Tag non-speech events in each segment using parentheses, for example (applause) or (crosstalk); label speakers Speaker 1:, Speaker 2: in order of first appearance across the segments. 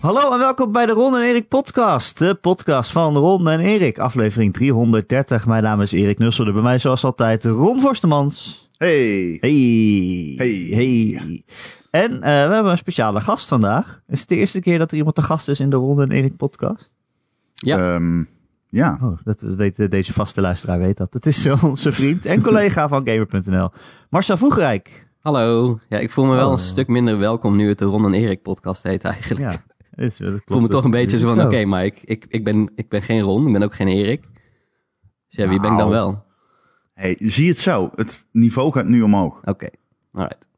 Speaker 1: Hallo en welkom bij de Ron en Erik podcast. De podcast van Ron en Erik. Aflevering 330. Mijn naam is Erik Nusselde. Bij mij zoals altijd Ron Forstemans.
Speaker 2: Hey.
Speaker 1: Hey.
Speaker 2: Hey.
Speaker 1: Hey. En uh, we hebben een speciale gast vandaag. Is het de eerste keer dat er iemand te gast is in de Ron en Erik podcast?
Speaker 2: Ja. Um, ja.
Speaker 1: Oh, dat weet, deze vaste luisteraar weet dat. Het is onze vriend en collega van Gamer.nl. Marcel Vroegrijk.
Speaker 3: Hallo. Ja, ik voel me wel een stuk minder welkom nu het de Ron en Erik podcast heet eigenlijk.
Speaker 1: Ja. Is, dat klopt,
Speaker 3: ik voel me toch een beetje zo van, oké, okay, maar ik, ik, ik, ben, ik ben geen Ron, ik ben ook geen Erik. Dus ja, wie nou. ben ik dan nou. wel?
Speaker 2: Hey, zie het zo. Het niveau gaat nu omhoog.
Speaker 3: Oké, okay. alright.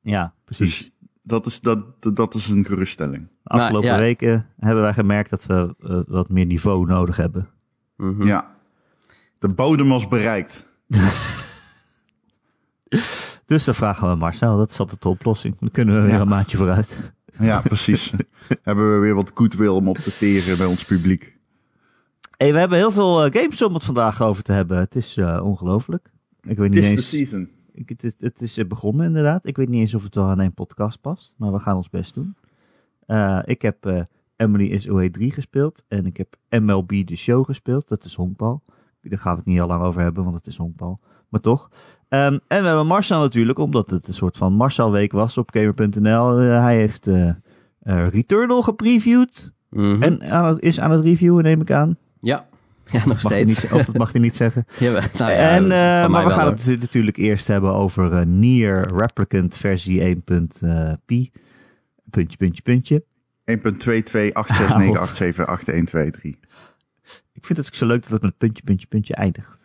Speaker 1: Ja, precies.
Speaker 2: Dus dat, is, dat, dat is een geruststelling.
Speaker 1: De afgelopen nou, ja. weken hebben wij gemerkt dat we uh, wat meer niveau nodig hebben.
Speaker 2: Mm -hmm. Ja. De bodem was bereikt. (laughs)
Speaker 1: dus dan vragen we Marcel, dat is altijd de oplossing. Dan kunnen we weer ja. een maatje vooruit.
Speaker 2: Ja, precies. (laughs) hebben we weer wat goodwill om op te teren bij ons publiek.
Speaker 1: Hey, we hebben heel veel uh, games om het vandaag over te hebben. Het is uh, ongelooflijk. Ik weet niet
Speaker 2: het is
Speaker 1: eens.
Speaker 2: de season.
Speaker 1: Ik, het, is, het is begonnen inderdaad. Ik weet niet eens of het wel aan één podcast past, maar we gaan ons best doen. Uh, ik heb Emily is OE 3 gespeeld en ik heb MLB The Show gespeeld. Dat is honkbal. Daar gaan we het niet al lang over hebben, want het is honkbal. Maar toch. Um, en we hebben Marcel natuurlijk, omdat het een soort van Marcel-week was op Gamer.nl. Uh, hij heeft uh, uh, Returnal gepreviewd.
Speaker 3: Mm -hmm.
Speaker 1: En aan het, is aan het reviewen, neem ik aan.
Speaker 3: Ja, (laughs) ja nog steeds.
Speaker 1: Niet, of dat mag hij niet zeggen. (laughs)
Speaker 3: ja, nou ja,
Speaker 1: en, maar we gaan hoor. het natuurlijk eerst hebben over Nier Replicant versie 1.p. Puntje, puntje, puntje.
Speaker 2: 1.22869878123.
Speaker 1: Ik vind het ook zo leuk dat het met puntje, puntje, puntje eindigt.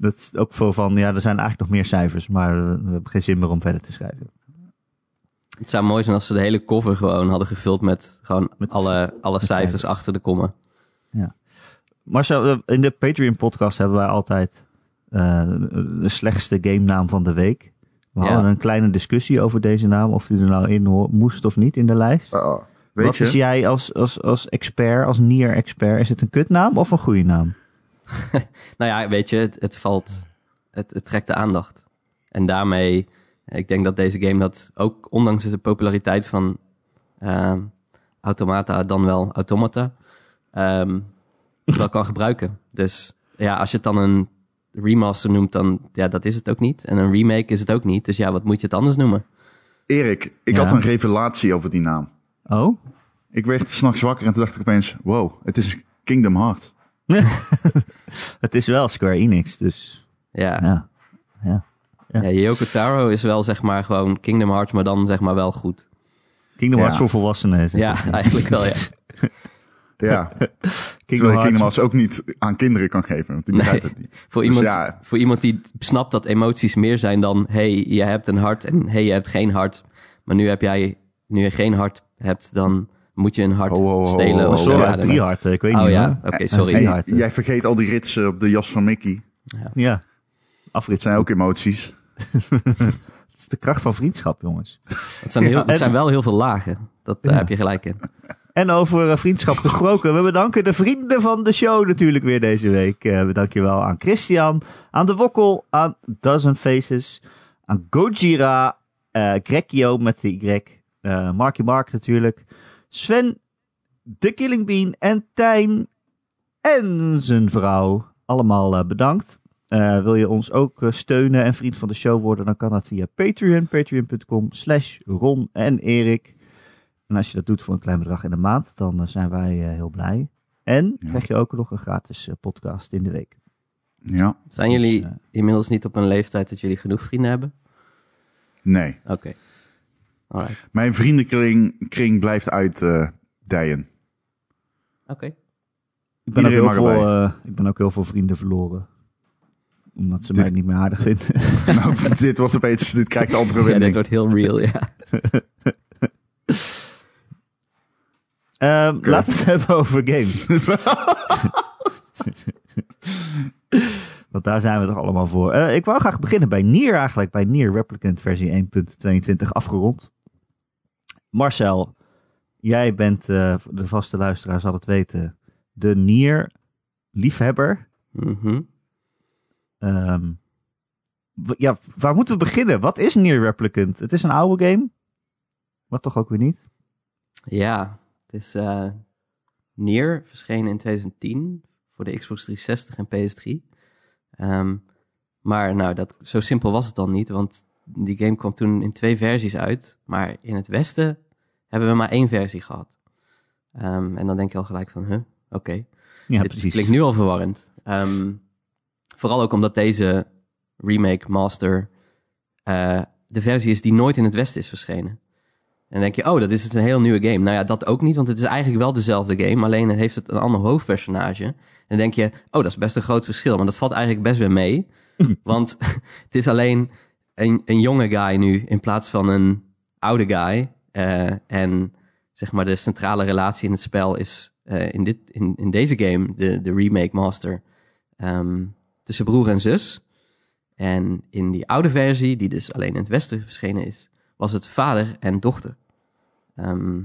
Speaker 1: Dat is ook voor van, ja, er zijn eigenlijk nog meer cijfers, maar we hebben geen zin meer om verder te schrijven.
Speaker 3: Het zou mooi zijn als ze de hele cover gewoon hadden gevuld met gewoon met, alle, alle met cijfers, cijfers achter de komma.
Speaker 1: Ja. Marcel, in de Patreon podcast hebben wij altijd uh, de slechtste game naam van de week. We ja. hadden een kleine discussie over deze naam, of die er nou in moest of niet in de lijst.
Speaker 2: Uh -oh. Weet
Speaker 1: Wat
Speaker 2: je?
Speaker 1: is jij als, als, als expert, als Nier-expert? Is het een kutnaam of een goede naam? (laughs)
Speaker 3: nou ja, weet je, het, het valt, het, het, trekt de aandacht. En daarmee, ik denk dat deze game dat ook, ondanks de populariteit van uh, Automata, dan wel Automata, um, (laughs) wel kan gebruiken. Dus ja, als je het dan een remaster noemt, dan ja, dat is het ook niet. En een remake is het ook niet. Dus ja, wat moet je het anders noemen?
Speaker 2: Erik, ik
Speaker 1: Ja.
Speaker 2: had een revelatie over die naam.
Speaker 1: Oh?
Speaker 2: Ik werd s'nachts wakker en toen dacht ik opeens, wow, het is Kingdom Hearts. (laughs)
Speaker 1: het is wel Square Enix, dus
Speaker 3: Ja,
Speaker 1: ja. ja.
Speaker 3: ja. Yoko Taro is wel zeg maar gewoon Kingdom Hearts, maar dan zeg maar wel goed.
Speaker 1: Kingdom Hearts voor volwassenen. zeg
Speaker 3: Ja,
Speaker 1: ik. (laughs)
Speaker 3: eigenlijk wel, ja. (laughs)
Speaker 2: Ja,
Speaker 1: Kingdom
Speaker 2: terwijl je
Speaker 1: Hearts.
Speaker 2: Kingdom Hearts ook niet aan kinderen kan geven, want die
Speaker 3: Nee.
Speaker 2: het niet.
Speaker 3: Voor,
Speaker 2: Dus
Speaker 3: iemand,
Speaker 2: ja.
Speaker 3: voor iemand die snapt dat emoties meer zijn dan... hey, je hebt een hart en hey, je hebt geen hart. Maar nu heb jij, nu je geen hart hebt, dan moet je een hart
Speaker 2: Ho, ho, ho,
Speaker 3: stelen.
Speaker 1: Oh, sorry,
Speaker 3: Ja,
Speaker 1: drie harten. Ik weet
Speaker 3: Oh
Speaker 1: niet
Speaker 3: ja, oké, sorry.
Speaker 1: Drie
Speaker 2: Hey,
Speaker 1: harten.
Speaker 2: jij vergeet al die ritsen op de jas van Mickey.
Speaker 1: Ja.
Speaker 2: Het
Speaker 1: Afrit
Speaker 2: zijn ook emoties. (laughs)
Speaker 1: Het is de kracht van vriendschap, jongens.
Speaker 3: Het zijn, heel, het zijn wel heel veel lagen. Dat daar
Speaker 1: Ja.
Speaker 3: heb je gelijk in.
Speaker 1: En over eh, vriendschap (laughs) gesproken. We bedanken de vrienden van de show natuurlijk weer deze week. Eh we danken wel aan Christian, aan De Wokkel, aan Dozen Faces, aan Gojira, eh Grekio met de Y, eh Marky Mark natuurlijk, Sven, The Killing Bean en Tijn en zijn vrouw. Allemaal eh, bedankt. Eh, wil je ons ook eh, steunen en vriend van de show worden, dan kan dat via Patreon, patreon.com slash Ron en Erik. En als je dat doet voor een klein bedrag in de maand, dan zijn wij eh, heel blij. En
Speaker 2: Ja.
Speaker 1: krijg je ook nog een gratis podcast in de week.
Speaker 2: Ja,
Speaker 3: Zijn
Speaker 1: Dus,
Speaker 3: jullie
Speaker 1: eh,
Speaker 3: inmiddels niet op een leeftijd dat jullie genoeg vrienden hebben?
Speaker 2: nee.
Speaker 3: Oké. Alright.
Speaker 2: Mijn vriendenkring kring blijft uit eh dijen.
Speaker 3: Oké.
Speaker 1: Ik ben, ook heel veel, eh, ik ben ook heel veel vrienden verloren. Omdat ze
Speaker 2: Dit-
Speaker 1: mij niet meer aardig vinden. (laughs)
Speaker 2: nou, dit wordt opeens, dit krijgt de andere
Speaker 3: Ja, dit wordt heel real, ja. (laughs)
Speaker 1: Ehm, Laten we het hebben over games. (laughs) Want daar zijn we toch allemaal voor. Eh, ik wou graag beginnen bij Nier eigenlijk. Bij Nier Replicant versie 1.22 afgerond. Marcel, jij bent, eh, de vaste luisteraar zal het weten, de Nier liefhebber.
Speaker 3: Mhm.
Speaker 1: Ehm, ja, waar moeten we beginnen? Wat is Nier Replicant? Het is een oude game. Maar toch ook weer niet.
Speaker 3: Ja, het is eh Nier, verschenen in 2010 voor de Xbox 360 en PS3. Ehm, maar nou, dat, zo simpel was het dan niet, want die game kwam toen in twee versies uit. Maar in het Westen hebben we maar één versie gehad. Ehm, en dan denk je al gelijk van, huh, oké.
Speaker 1: Ja,
Speaker 3: Dit
Speaker 1: precies.
Speaker 3: klinkt nu al verwarrend. Ehm, vooral ook omdat deze remake master eh, de versie is die nooit in het Westen is verschenen. En dan denk je, oh, dat is het een heel nieuwe game. Nou ja, dat ook niet, want het is eigenlijk wel dezelfde game, alleen heeft het een ander hoofdpersonage. En dan denk je, oh, dat is best een groot verschil. Maar dat valt eigenlijk best weer mee, (laughs) want (laughs) het is alleen een, een jonge guy nu in plaats van een oude guy. Eh, en zeg maar de centrale relatie in het spel is eh, in, dit, in, in deze game, de, de remake master, ehm, tussen broer en zus. En in die oude versie, die dus alleen in het westen verschenen is, was het vader en dochter. Ehm,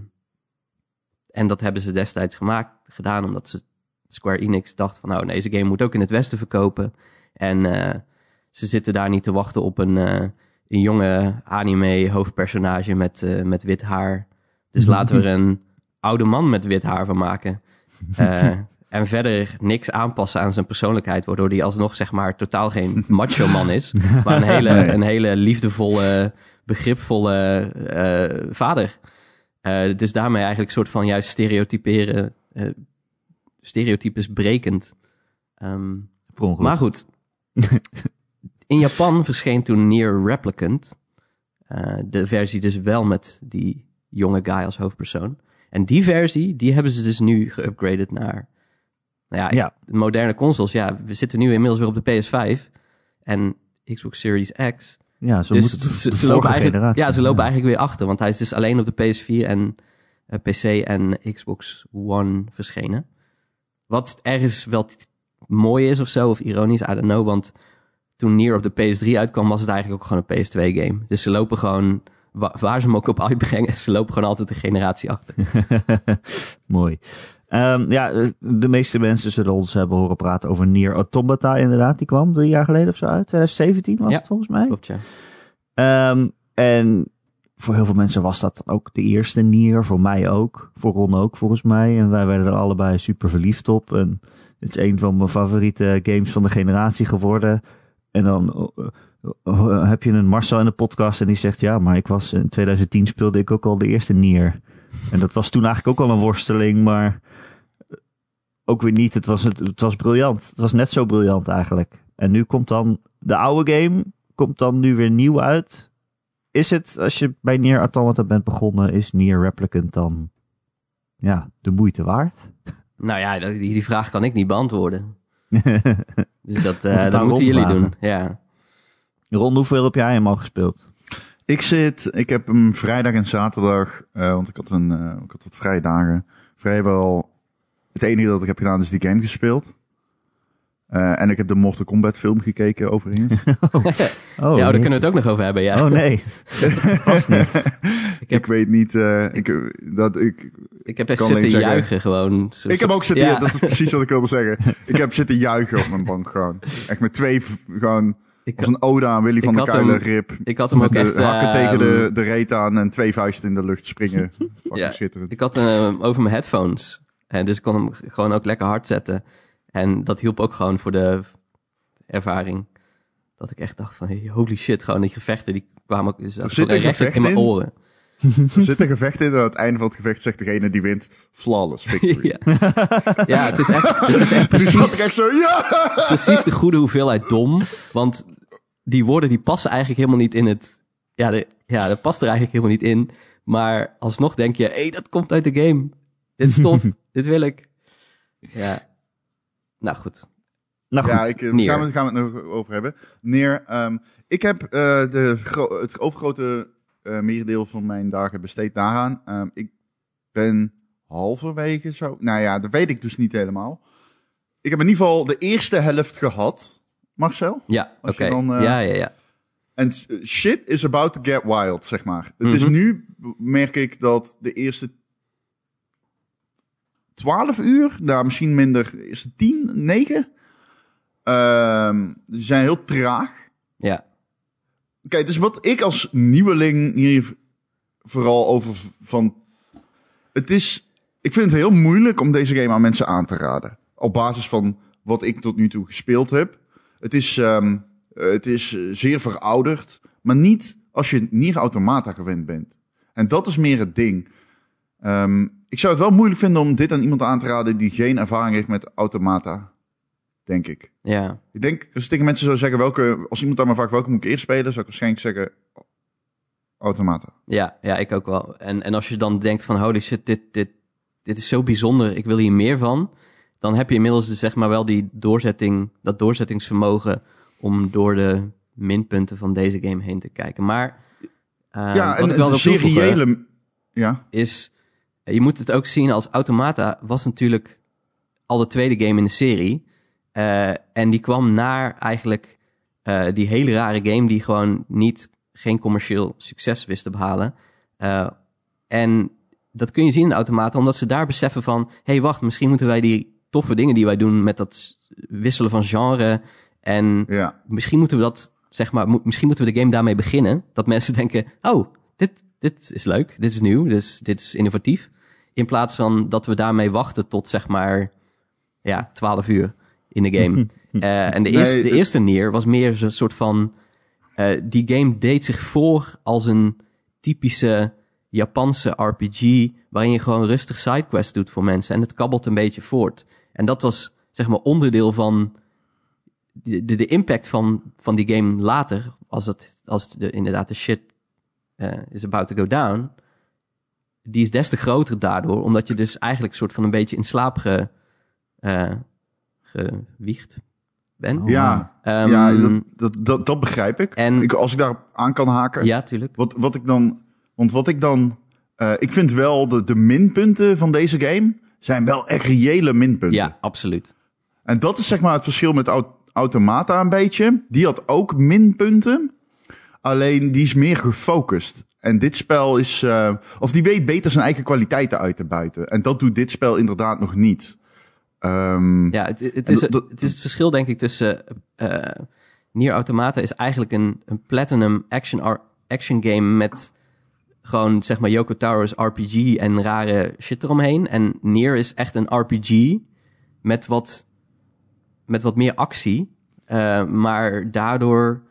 Speaker 3: en dat hebben ze destijds gemaakt, gedaan omdat ze Square Enix dacht van nou, deze game moet ook in het westen verkopen. En eh, ze zitten daar niet te wachten op een, eh, een jonge anime hoofdpersonage met, eh, met wit haar. Dus laten we er een oude man met wit haar van maken. (laughs) Eh, en verder niks aanpassen aan zijn persoonlijkheid, waardoor hij alsnog zeg maar totaal geen (laughs) macho man is, maar een hele, een hele liefdevolle, begripvolle vader. Dus daarmee eigenlijk een soort van juist stereotyperen, stereotypes brekend. Ehm, maar goed. (laughs) In Japan verscheen toen Nier Replicant. Eh, de versie dus wel met die jonge guy als hoofdpersoon. En die versie, die hebben ze dus nu geupgraded naar... Nou ja,
Speaker 1: Ja.
Speaker 3: de moderne consoles. Ja, we zitten nu inmiddels weer op de PS5 en Xbox Series X.
Speaker 1: ja, zo
Speaker 3: dus
Speaker 1: moet het.
Speaker 3: ze, lopen eigenlijk, ja, ze lopen eigenlijk weer achter. Want hij is dus alleen op de PS4 en eh, PC en Xbox One verschenen. Wat ergens wel mooi is of zo, of ironisch, I don't know. Want toen Nier op de PS3 uitkwam, was het eigenlijk ook gewoon een PS2-game. Dus ze lopen gewoon, wa- waar ze hem ook op uitbrengen, (laughs) ze lopen gewoon altijd een generatie achter. (laughs)
Speaker 1: Mooi. Ehm, ja, eh, de meeste mensen zullen ons hebben horen praten over Nier Automata inderdaad. Die kwam drie jaar geleden of zo uit. 2017 was
Speaker 3: Ja.
Speaker 1: het volgens mij.
Speaker 3: Klopt, ja.
Speaker 1: Ehm, en voor heel veel mensen was dat ook de eerste Nier. Voor mij ook. Voor Ron ook volgens mij. En wij werden er allebei super verliefd op. En het is een van mijn favoriete games van de generatie geworden. En dan eh, eh, heb je een Marcel in de podcast en die zegt... Ja, maar ik was in 2010 speelde ik ook al de eerste Nier. En dat was toen eigenlijk ook al een worsteling, maar ook weer niet. Het was, het, het was briljant. Het was net zo briljant eigenlijk. En nu komt dan de oude game, komt dan nu weer nieuw uit. Is het, als je bij Nier Automata bent begonnen, is Nier Replicant dan ja, de moeite waard?
Speaker 3: Nou ja, die, die vraag kan ik niet beantwoorden. (laughs) Dus dat, eh,
Speaker 1: het
Speaker 3: dat moeten jullie doen. Ja.
Speaker 1: Ron, hoeveel heb jij hem al gespeeld?
Speaker 2: Ik zit, ik heb hem vrijdag en zaterdag, eh, want ik had, een, eh, ik had wat vrije dagen. Vrijwel, het enige dat ik heb gedaan is die game gespeeld. Eh, en ik heb de Mortal Kombat film gekeken overigens. (laughs)
Speaker 1: Oh,
Speaker 3: ja, daar kunnen we het ook nog over hebben. Ja.
Speaker 1: Oh nee, (laughs) niet.
Speaker 2: ik,
Speaker 3: heb-
Speaker 2: weet niet, eh, ik, dat ik,
Speaker 3: ik heb echt zitten
Speaker 2: zeggen-
Speaker 3: juichen gewoon. Zo-
Speaker 2: ik heb ook zitten,
Speaker 3: Ja.
Speaker 2: dat is precies wat ik wilde zeggen. Ik heb zitten juichen op mijn bank gewoon. Echt met twee, gewoon,
Speaker 3: Ik,
Speaker 2: als een ode aan Willy van
Speaker 3: Ik
Speaker 2: der Kuilen rip.
Speaker 3: ik had hem
Speaker 2: Met
Speaker 3: ook
Speaker 2: de
Speaker 3: echt...
Speaker 2: hakken
Speaker 3: ehm,
Speaker 2: tegen de, de reet aan en twee vuisten in de lucht springen. (laughs)
Speaker 3: Ja.
Speaker 2: schitterend.
Speaker 3: Ik had hem over mijn headphones. En dus ik kon hem gewoon ook lekker hard zetten. En dat hielp ook gewoon voor de ervaring. Dat ik echt dacht van, hey, holy shit, gewoon die gevechten, die kwamen ook dus
Speaker 2: zit een
Speaker 3: recht
Speaker 2: gevecht
Speaker 3: in mijn
Speaker 2: in?
Speaker 3: oren.
Speaker 2: Er zit een gevecht in en aan het einde van het gevecht zegt degene die wint, flawless victory. (laughs)
Speaker 3: ja. ja, het is echt, het is echt (laughs) precies,
Speaker 2: echt zo, ja! (laughs)
Speaker 3: precies de goede hoeveelheid dom. Want die woorden die passen eigenlijk helemaal niet in het... Ja, de, ja, dat past er eigenlijk helemaal niet in. Maar alsnog denk je, hé, hey, dat komt uit de game. Dit is tof, dit wil ik. Ja. Nou goed.
Speaker 1: Nou goed,
Speaker 2: Ja, ik, eh,
Speaker 3: Nier.
Speaker 2: gaan, we, gaan we het nog over hebben. Neer, ehm, ik heb eh, de gro- het overgrote eh merendeel van mijn dagen besteed daaraan. Ehm, ik ben halverwege zo. Nou ja, dat weet ik dus niet helemaal. Ik heb in ieder geval de eerste helft gehad, Marcel.
Speaker 3: Ja, oké.
Speaker 2: eh,
Speaker 3: Ja, ja, ja.
Speaker 2: En shit is about to get wild, zeg maar. Het is
Speaker 3: Mhm.
Speaker 2: nu, merk ik, dat de eerste 12 uur, nou misschien minder, is het 10, 9? Ehm, die zijn heel traag.
Speaker 3: Ja.
Speaker 2: Kijk, dus wat ik als nieuweling hier vooral over van het is, ik vind het heel moeilijk om deze game aan mensen aan te raden. Op basis van wat ik tot nu toe gespeeld heb. Het is, ehm, eh, het is eh, zeer verouderd, maar niet als je Nier Automata gewend bent. En dat is meer het ding. Ehm, ik zou het wel moeilijk vinden om dit aan iemand aan te raden die geen ervaring heeft met Automata. Denk ik.
Speaker 3: Ja,
Speaker 2: Ik denk, als ik tegen mensen zou zeggen, welke, als iemand aan me vraagt welke moet ik eerst spelen, zou ik waarschijnlijk zeggen Automata.
Speaker 3: ja, ja, ik ook wel. En, en als je dan denkt van holy shit, dit, dit, dit is zo bijzonder, ik wil hier meer van. Dan heb je inmiddels dus zeg maar wel die doorzetting, dat doorzettingsvermogen om door de minpunten van deze game heen te kijken. Maar eh,
Speaker 2: ja, en
Speaker 3: wel toevoegen
Speaker 2: seriële... Ja,
Speaker 3: is, je moet het ook zien als Automata was natuurlijk al de tweede game in de serie. Eh, en die kwam naar eigenlijk eh, die hele rare game die gewoon niet, geen commercieel succes wist te behalen. Eh, en dat kun je zien in Automata, omdat ze daar beseffen van, hé hey, wacht, misschien moeten wij die toffe dingen die wij doen met dat wisselen van genre en
Speaker 2: ja.
Speaker 3: misschien moeten we dat, zeg maar, mo- misschien moeten we de game daarmee beginnen. Dat mensen denken, oh, dit, dit is leuk, dit is nieuw, dus dit is innovatief. In plaats van dat we daarmee wachten tot, zeg maar, ja, 12 uur in de game. (laughs) Eh, en de
Speaker 2: Nee,
Speaker 3: eerste, de
Speaker 2: het-
Speaker 3: eerste Nier was meer zo'n soort van, eh, die game deed zich voor als een typische Japanse RPG, waarin je gewoon rustig sidequests doet voor mensen. En het kabbelt een beetje voort. En dat was, zeg maar, onderdeel van de, de, de impact van, van die game later, als, het, als de, inderdaad de shit eh, is about to go down, die is des te groter daardoor, omdat je dus eigenlijk een soort van een beetje in slaap ge, eh, gewiegd bent.
Speaker 1: Oh,
Speaker 2: ja,
Speaker 3: Ehm,
Speaker 2: ja dat, dat, dat, dat begrijp ik.
Speaker 3: en-
Speaker 2: ik. Als ik daar aan kan haken.
Speaker 3: ja, tuurlijk.
Speaker 2: Wat, wat ik dan... Want wat ik dan... eh, ik vind wel de, de minpunten van deze game zijn wel echt reële minpunten.
Speaker 3: Ja, absoluut.
Speaker 2: En dat is zeg maar het verschil met Au- Automata een beetje. Die had ook minpunten. Alleen die is meer gefocust. En dit spel is... eh, of die weet beter zijn eigen kwaliteiten uit te buiten. En dat doet dit spel inderdaad nog niet. Ehm,
Speaker 3: Ja, het, het, is, het is het verschil, denk ik, tussen eh Nier Automata is eigenlijk een, een platinum action, action game met gewoon, zeg maar, Yoko Taro's RPG en rare shit eromheen. En Nier is echt een RPG met wat, met wat meer actie. Maar daardoor,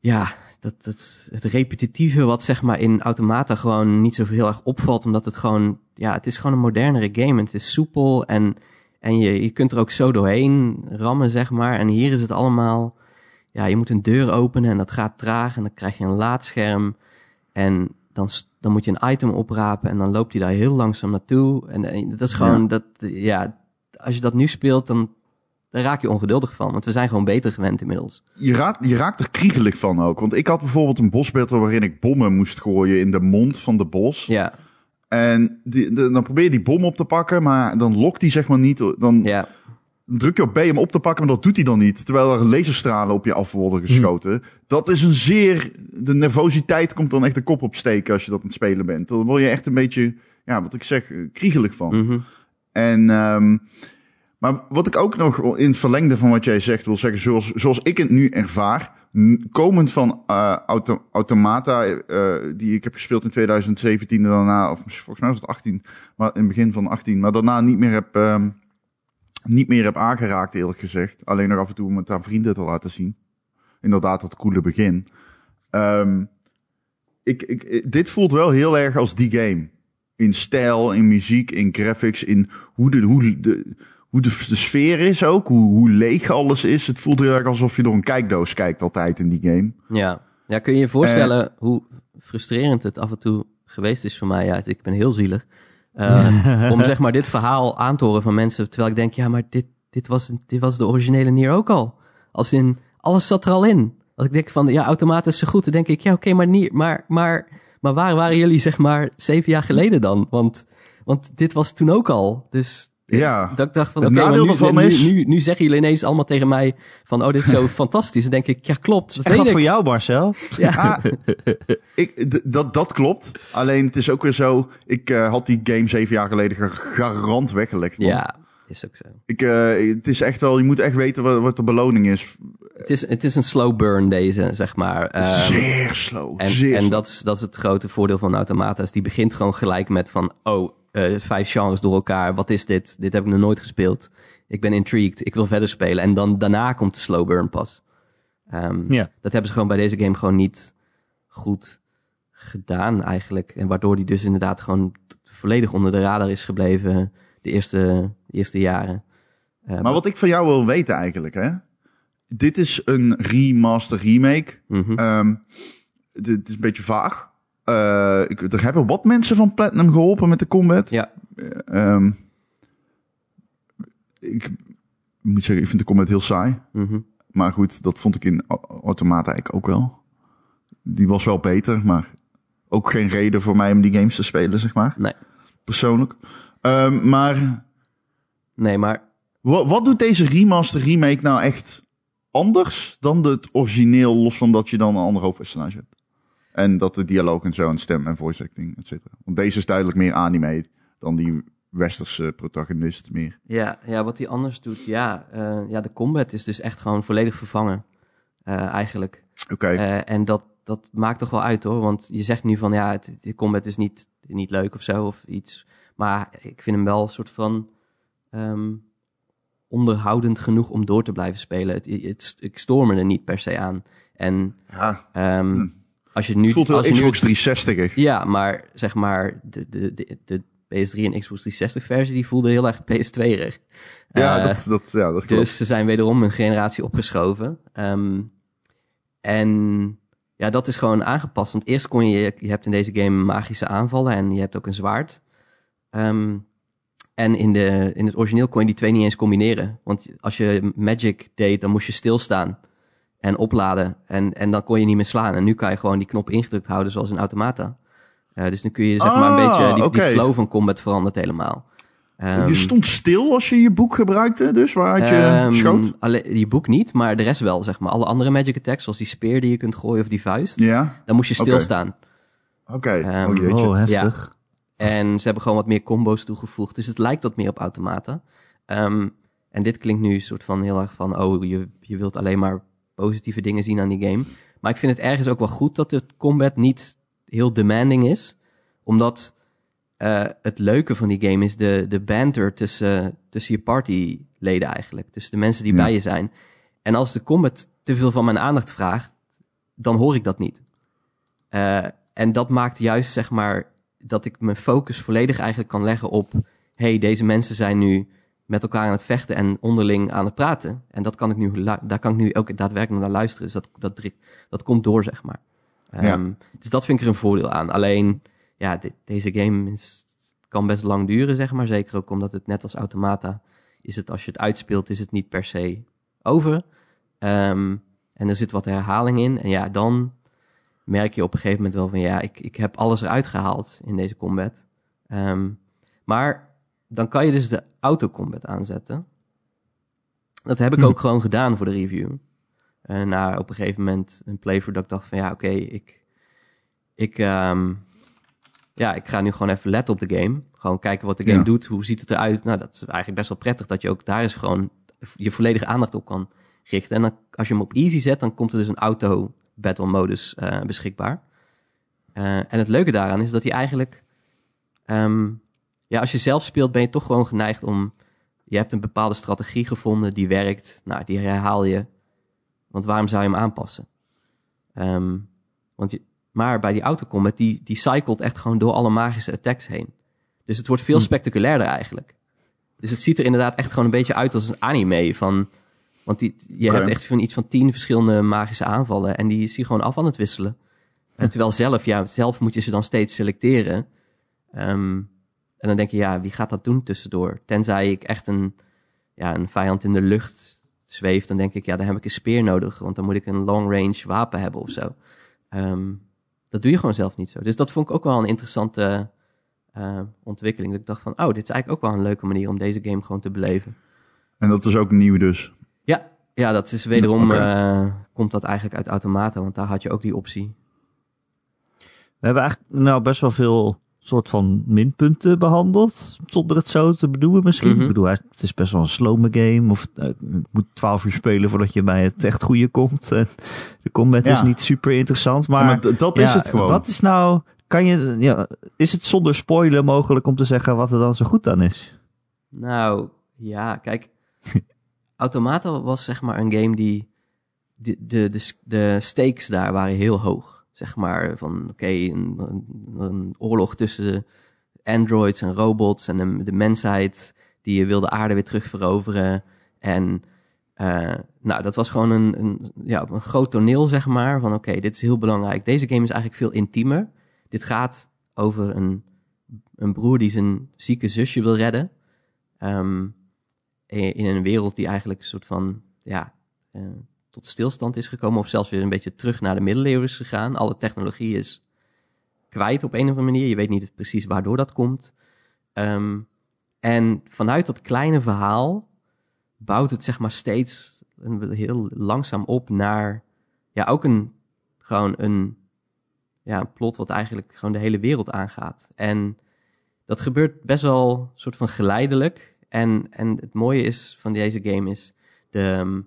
Speaker 3: ja, dat, dat, het repetitieve wat zeg maar in Automata gewoon niet zo heel erg opvalt. Omdat het gewoon, ja, het is gewoon een modernere game. En het is soepel en, en je, je kunt er ook zo doorheen rammen, zeg maar. En hier is het allemaal, ja, je moet een deur openen en dat gaat traag. En dan krijg je een laadscherm. En dan, dan moet je een item oprapen en dan loopt hij daar heel langzaam naartoe. En, dat is gewoon,
Speaker 2: Ja.
Speaker 3: dat, ja, als je dat nu speelt, dan, dan raak je ongeduldig van. Want we zijn gewoon beter gewend inmiddels.
Speaker 2: je, raakt, je raakt er kriegelig van ook. Want ik had bijvoorbeeld een bosbattle waarin ik bommen moest gooien in de mond van de bos.
Speaker 3: Ja,
Speaker 2: En die, de- dan probeer je die bom op te pakken, maar dan lokt die zeg maar niet. Dan
Speaker 3: ja,
Speaker 2: druk je op B om op te pakken, maar dat doet hij dan niet. Terwijl er laserstralen op je af worden geschoten. Dat is een zeer... De nervositeit komt dan echt de kop opsteken als je dat aan het spelen bent. Dan word je echt een beetje, ja, wat ik zeg, eh, kriegelig van.
Speaker 3: mhm.
Speaker 2: En, ehm, maar wat ik ook nog in het verlengde van wat jij zegt wil zeggen, zoals, zoals ik het nu ervaar, komend van eh, auto, Automata, eh, die ik heb gespeeld in 2017 en daarna, of volgens mij was het 18, maar in het begin van 18, maar daarna niet meer heb, ehm, niet meer heb aangeraakt eerlijk gezegd. Alleen nog af en toe om het aan vrienden te laten zien. Inderdaad, dat coole begin. Ehm, ik, ik, dit voelt wel heel erg als die game in stijl, in muziek, in graphics, in hoe de, hoe de, hoe de, de sfeer is ook, hoe, hoe leeg alles is. Het voelt heel erg alsof je door een kijkdoos kijkt altijd in die game.
Speaker 3: ja. Ja, kun je je voorstellen hoe frustrerend het af en toe geweest is voor mij? Ja, ik ben heel zielig. Eh, om (laughs) zeg maar dit verhaal aan te horen van mensen, terwijl ik denk, ja, maar dit, dit, was, dit was de originele Nier ook al. Als in, alles zat er al in. Als ik denk van, ja, automatisch zo goed, dan denk ik, ja, oké, maar Nier, maar, maar, maar waar waren jullie zeg maar zeven jaar geleden dan? Want, want dit was toen ook al. Dus
Speaker 2: Ja.
Speaker 3: dat ik dacht van, oké, nu,
Speaker 2: is-
Speaker 3: nu, nu zeggen jullie ineens allemaal tegen mij van, oh, dit is zo (laughs) fantastisch. Dan denk ik, ja, klopt. Dat
Speaker 1: Echt wat
Speaker 3: weet
Speaker 1: voor jou, Marcel.
Speaker 3: Ja.
Speaker 2: Ah, ik, dat, dat klopt. Alleen het is ook weer zo, ik eh, had die game zeven jaar geleden gar- garant weggelegd. man.
Speaker 3: Ja, is ook zo.
Speaker 2: Ik, eh, het is echt wel, je moet echt weten wat, wat de beloning is.
Speaker 3: Het is, het is een slow burn deze, zeg maar. Ehm,
Speaker 2: zeer slow.
Speaker 3: en
Speaker 2: zeer
Speaker 3: en
Speaker 2: slow.
Speaker 3: dat, is, dat is het grote voordeel van Automata. Is die begint gewoon gelijk met van... Oh, eh, vijf genres door elkaar. Wat is dit? Dit heb ik nog nooit gespeeld. Ik ben intrigued. Ik wil verder spelen. En dan daarna komt de slow burn pas. Ehm,
Speaker 1: Ja.
Speaker 3: Dat hebben ze gewoon bij deze game gewoon niet goed gedaan eigenlijk. En waardoor die dus inderdaad gewoon volledig onder de radar is gebleven de eerste, de eerste jaren. Eh,
Speaker 2: Maar wat ik van jou wil weten eigenlijk, hè. Dit is een remaster remake.
Speaker 3: mhm.
Speaker 2: Ehm, dit is een beetje vaag. Eh, ik, er hebben wat mensen van Platinum geholpen met de combat.
Speaker 3: Ja,
Speaker 2: Ehm, ik moet zeggen, ik vind de combat heel saai.
Speaker 3: mhm.
Speaker 2: Maar goed, dat vond ik in Au- Automata eigenlijk ook wel. Die was wel beter, maar ook geen reden voor mij om die games te spelen, zeg maar.
Speaker 3: nee.
Speaker 2: Persoonlijk. Ehm, maar
Speaker 3: Nee, maar
Speaker 2: wat, wat doet deze remaster remake nou echt anders dan het origineel, los van dat je dan een ander hoofdpersonage hebt? En dat de dialoog en zo, en stem en voice acting, et cetera. Want deze is duidelijk meer anime dan die westerse protagonist meer.
Speaker 3: Ja, ja, wat hij anders doet, ja, eh, ja, de combat is dus echt gewoon volledig vervangen, eh, eigenlijk.
Speaker 2: Oké.
Speaker 3: Eh, en dat, dat maakt toch wel uit hoor, want je zegt nu van ja, het, de combat is niet, niet leuk of zo, of iets. Maar ik vind hem wel een soort van ehm, onderhoudend genoeg om door te blijven spelen. Het, het, ik stoor me er niet per se aan. En
Speaker 2: ja,
Speaker 3: ehm,
Speaker 2: Hm.
Speaker 3: Als je nu...
Speaker 2: het voelt heel Xbox 360
Speaker 3: ja, maar zeg maar, de, de, de, de PS3 en Xbox 360 versie, die voelde heel erg PS2-rig.
Speaker 2: Ja,
Speaker 3: Eh,
Speaker 2: dat, dat, ja, dat klopt.
Speaker 3: dus ze zijn wederom een generatie opgeschoven. Ehm, en ja, dat is gewoon aangepast. Want eerst kon je, je hebt in deze game magische aanvallen en je hebt ook een zwaard. Ehm, en in, de, in het origineel kon je die twee niet eens combineren. Want als je magic deed, dan moest je stilstaan en opladen. En, en dan kon je niet meer slaan. En nu kan je gewoon die knop ingedrukt houden zoals in Automata. Eh, dus nu kun je zeg maar een
Speaker 2: Ah,
Speaker 3: beetje, die, flow van combat verandert helemaal. Ehm,
Speaker 2: je stond stil als je je boek gebruikte, dus waaruit je
Speaker 3: Ehm,
Speaker 2: schoot?
Speaker 3: Alleen, die boek niet, maar de rest wel, zeg maar. Alle andere magic attacks, zoals die speer die je kunt gooien of die vuist,
Speaker 2: Ja,
Speaker 3: dan moest je stilstaan.
Speaker 2: oké.
Speaker 3: Ehm,
Speaker 2: oh, jeetje.
Speaker 1: Oh, heftig.
Speaker 3: En ze hebben gewoon wat meer combo's toegevoegd. Dus het lijkt wat meer op Automata. Ehm, en dit klinkt nu een soort van heel erg van... oh, je, je wilt alleen maar positieve dingen zien aan die game. Maar ik vind het ergens ook wel goed dat de combat niet heel demanding is. Omdat eh, het leuke van die game is de, de banter tussen, tussen je partyleden eigenlijk. Tussen de mensen die
Speaker 2: Ja.
Speaker 3: bij je zijn. En als de combat te veel van mijn aandacht vraagt... dan hoor ik dat niet. Eh, en dat maakt juist, zeg maar, dat ik mijn focus volledig eigenlijk kan leggen op... hey, deze mensen zijn nu met elkaar aan het vechten en onderling aan het praten. En dat kan ik nu, daar kan ik nu ook daadwerkelijk naar luisteren. Dus dat, dat, dat komt door, zeg maar. Ehm,
Speaker 2: Ja.
Speaker 3: Dus dat vind ik er een voordeel aan. Alleen, ja, de- deze game is, kan best lang duren, zeg maar. Zeker ook omdat het net als Automata is het, als je het uitspeelt, is het niet per se over. Ehm, en er zit wat herhaling in. En ja, dan merk je op een gegeven moment wel van ja, ik, ik heb alles eruit gehaald in deze combat. Ehm, maar dan kan je dus de autocombat aanzetten. Dat heb ik
Speaker 1: Hm.
Speaker 3: ook gewoon gedaan voor de review. En na op een gegeven moment een playthrough dat ik dacht van ja, oké, ik, ik, ehm, ja, ik ga nu gewoon even letten op de game. Gewoon kijken wat de game
Speaker 2: Ja.
Speaker 3: doet. Hoe ziet het eruit? Nou, dat is eigenlijk best wel prettig dat je ook daar eens gewoon je volledige aandacht op kan richten. En dan, als je hem op easy zet, dan komt er dus een auto battle modus eh, beschikbaar. Eh, en het leuke daaraan is dat hij eigenlijk, ehm, ja, als je zelf speelt, ben je toch gewoon geneigd om, je hebt een bepaalde strategie gevonden die werkt, nou, die herhaal je. Want waarom zou je hem aanpassen? Ehm, want je, maar bij die autocombat, die, die cycelt echt gewoon door alle magische attacks heen. Dus het wordt veel
Speaker 1: Hm.
Speaker 3: spectaculairder eigenlijk. Dus het ziet er inderdaad echt gewoon een beetje uit als een anime van... Want die, je hebt echt van iets van tien verschillende magische aanvallen. En die is hij gewoon af aan het wisselen. En terwijl zelf, ja, zelf moet je ze dan steeds selecteren. Ehm, en dan denk je, ja, wie gaat dat doen tussendoor? Tenzij ik echt een, ja, een vijand in de lucht zweeft, dan denk ik, ja, dan heb ik een speer nodig. Want dan moet ik een long range wapen hebben of zo. Ehm, dat doe je gewoon zelf niet zo. Dus dat vond ik ook wel een interessante eh, ontwikkeling. Dat ik dacht van, oh, dit is eigenlijk ook wel een leuke manier om deze game gewoon te beleven.
Speaker 2: En dat is ook nieuw dus.
Speaker 3: Ja, ja dat is wederom, eh, komt dat eigenlijk uit Automata, want daar had je ook die optie.
Speaker 1: We hebben eigenlijk nou best wel veel soort van minpunten behandeld. Zonder het zo te bedoelen misschien.
Speaker 3: Mhm.
Speaker 1: Ik bedoel, hij- het is best wel een slome game. Of je moet 12 uur spelen voordat je bij het echt goede komt. En de combat
Speaker 2: Ja.
Speaker 1: is niet super interessant. Maar,
Speaker 2: Maar, d- dat is het gewoon.
Speaker 1: Wat is nou... Kan je, ja, is het zonder spoiler mogelijk om te zeggen wat er dan zo goed aan is?
Speaker 3: Nou, ja, kijk. (laughs) Automata was zeg maar een game die... De, de, de, de stakes daar waren heel hoog. Zeg maar van, oké, een, een, oorlog tussen androids en robots en de, mensheid die wil de aarde weer terugveroveren. En eh, nou, dat was gewoon een, een, ja, een groot toneel, zeg maar. Van oké, dit is heel belangrijk. Deze game is eigenlijk veel intiemer. Dit gaat over een, een broer die zijn zieke zusje wil redden. Ehm, in, in een wereld die eigenlijk een soort van, ja, eh, tot stilstand is gekomen. Of zelfs weer een beetje terug naar de middeleeuwen is gegaan. Alle technologie is kwijt op een of andere manier. Je weet niet precies waardoor dat komt. Ehm, en vanuit dat kleine verhaal bouwt het zeg maar steeds heel langzaam op naar ja, ook een gewoon een, ja, plot wat eigenlijk gewoon de hele wereld aangaat. En dat gebeurt best wel soort van geleidelijk. En, en het mooie is van deze game is de, ehm,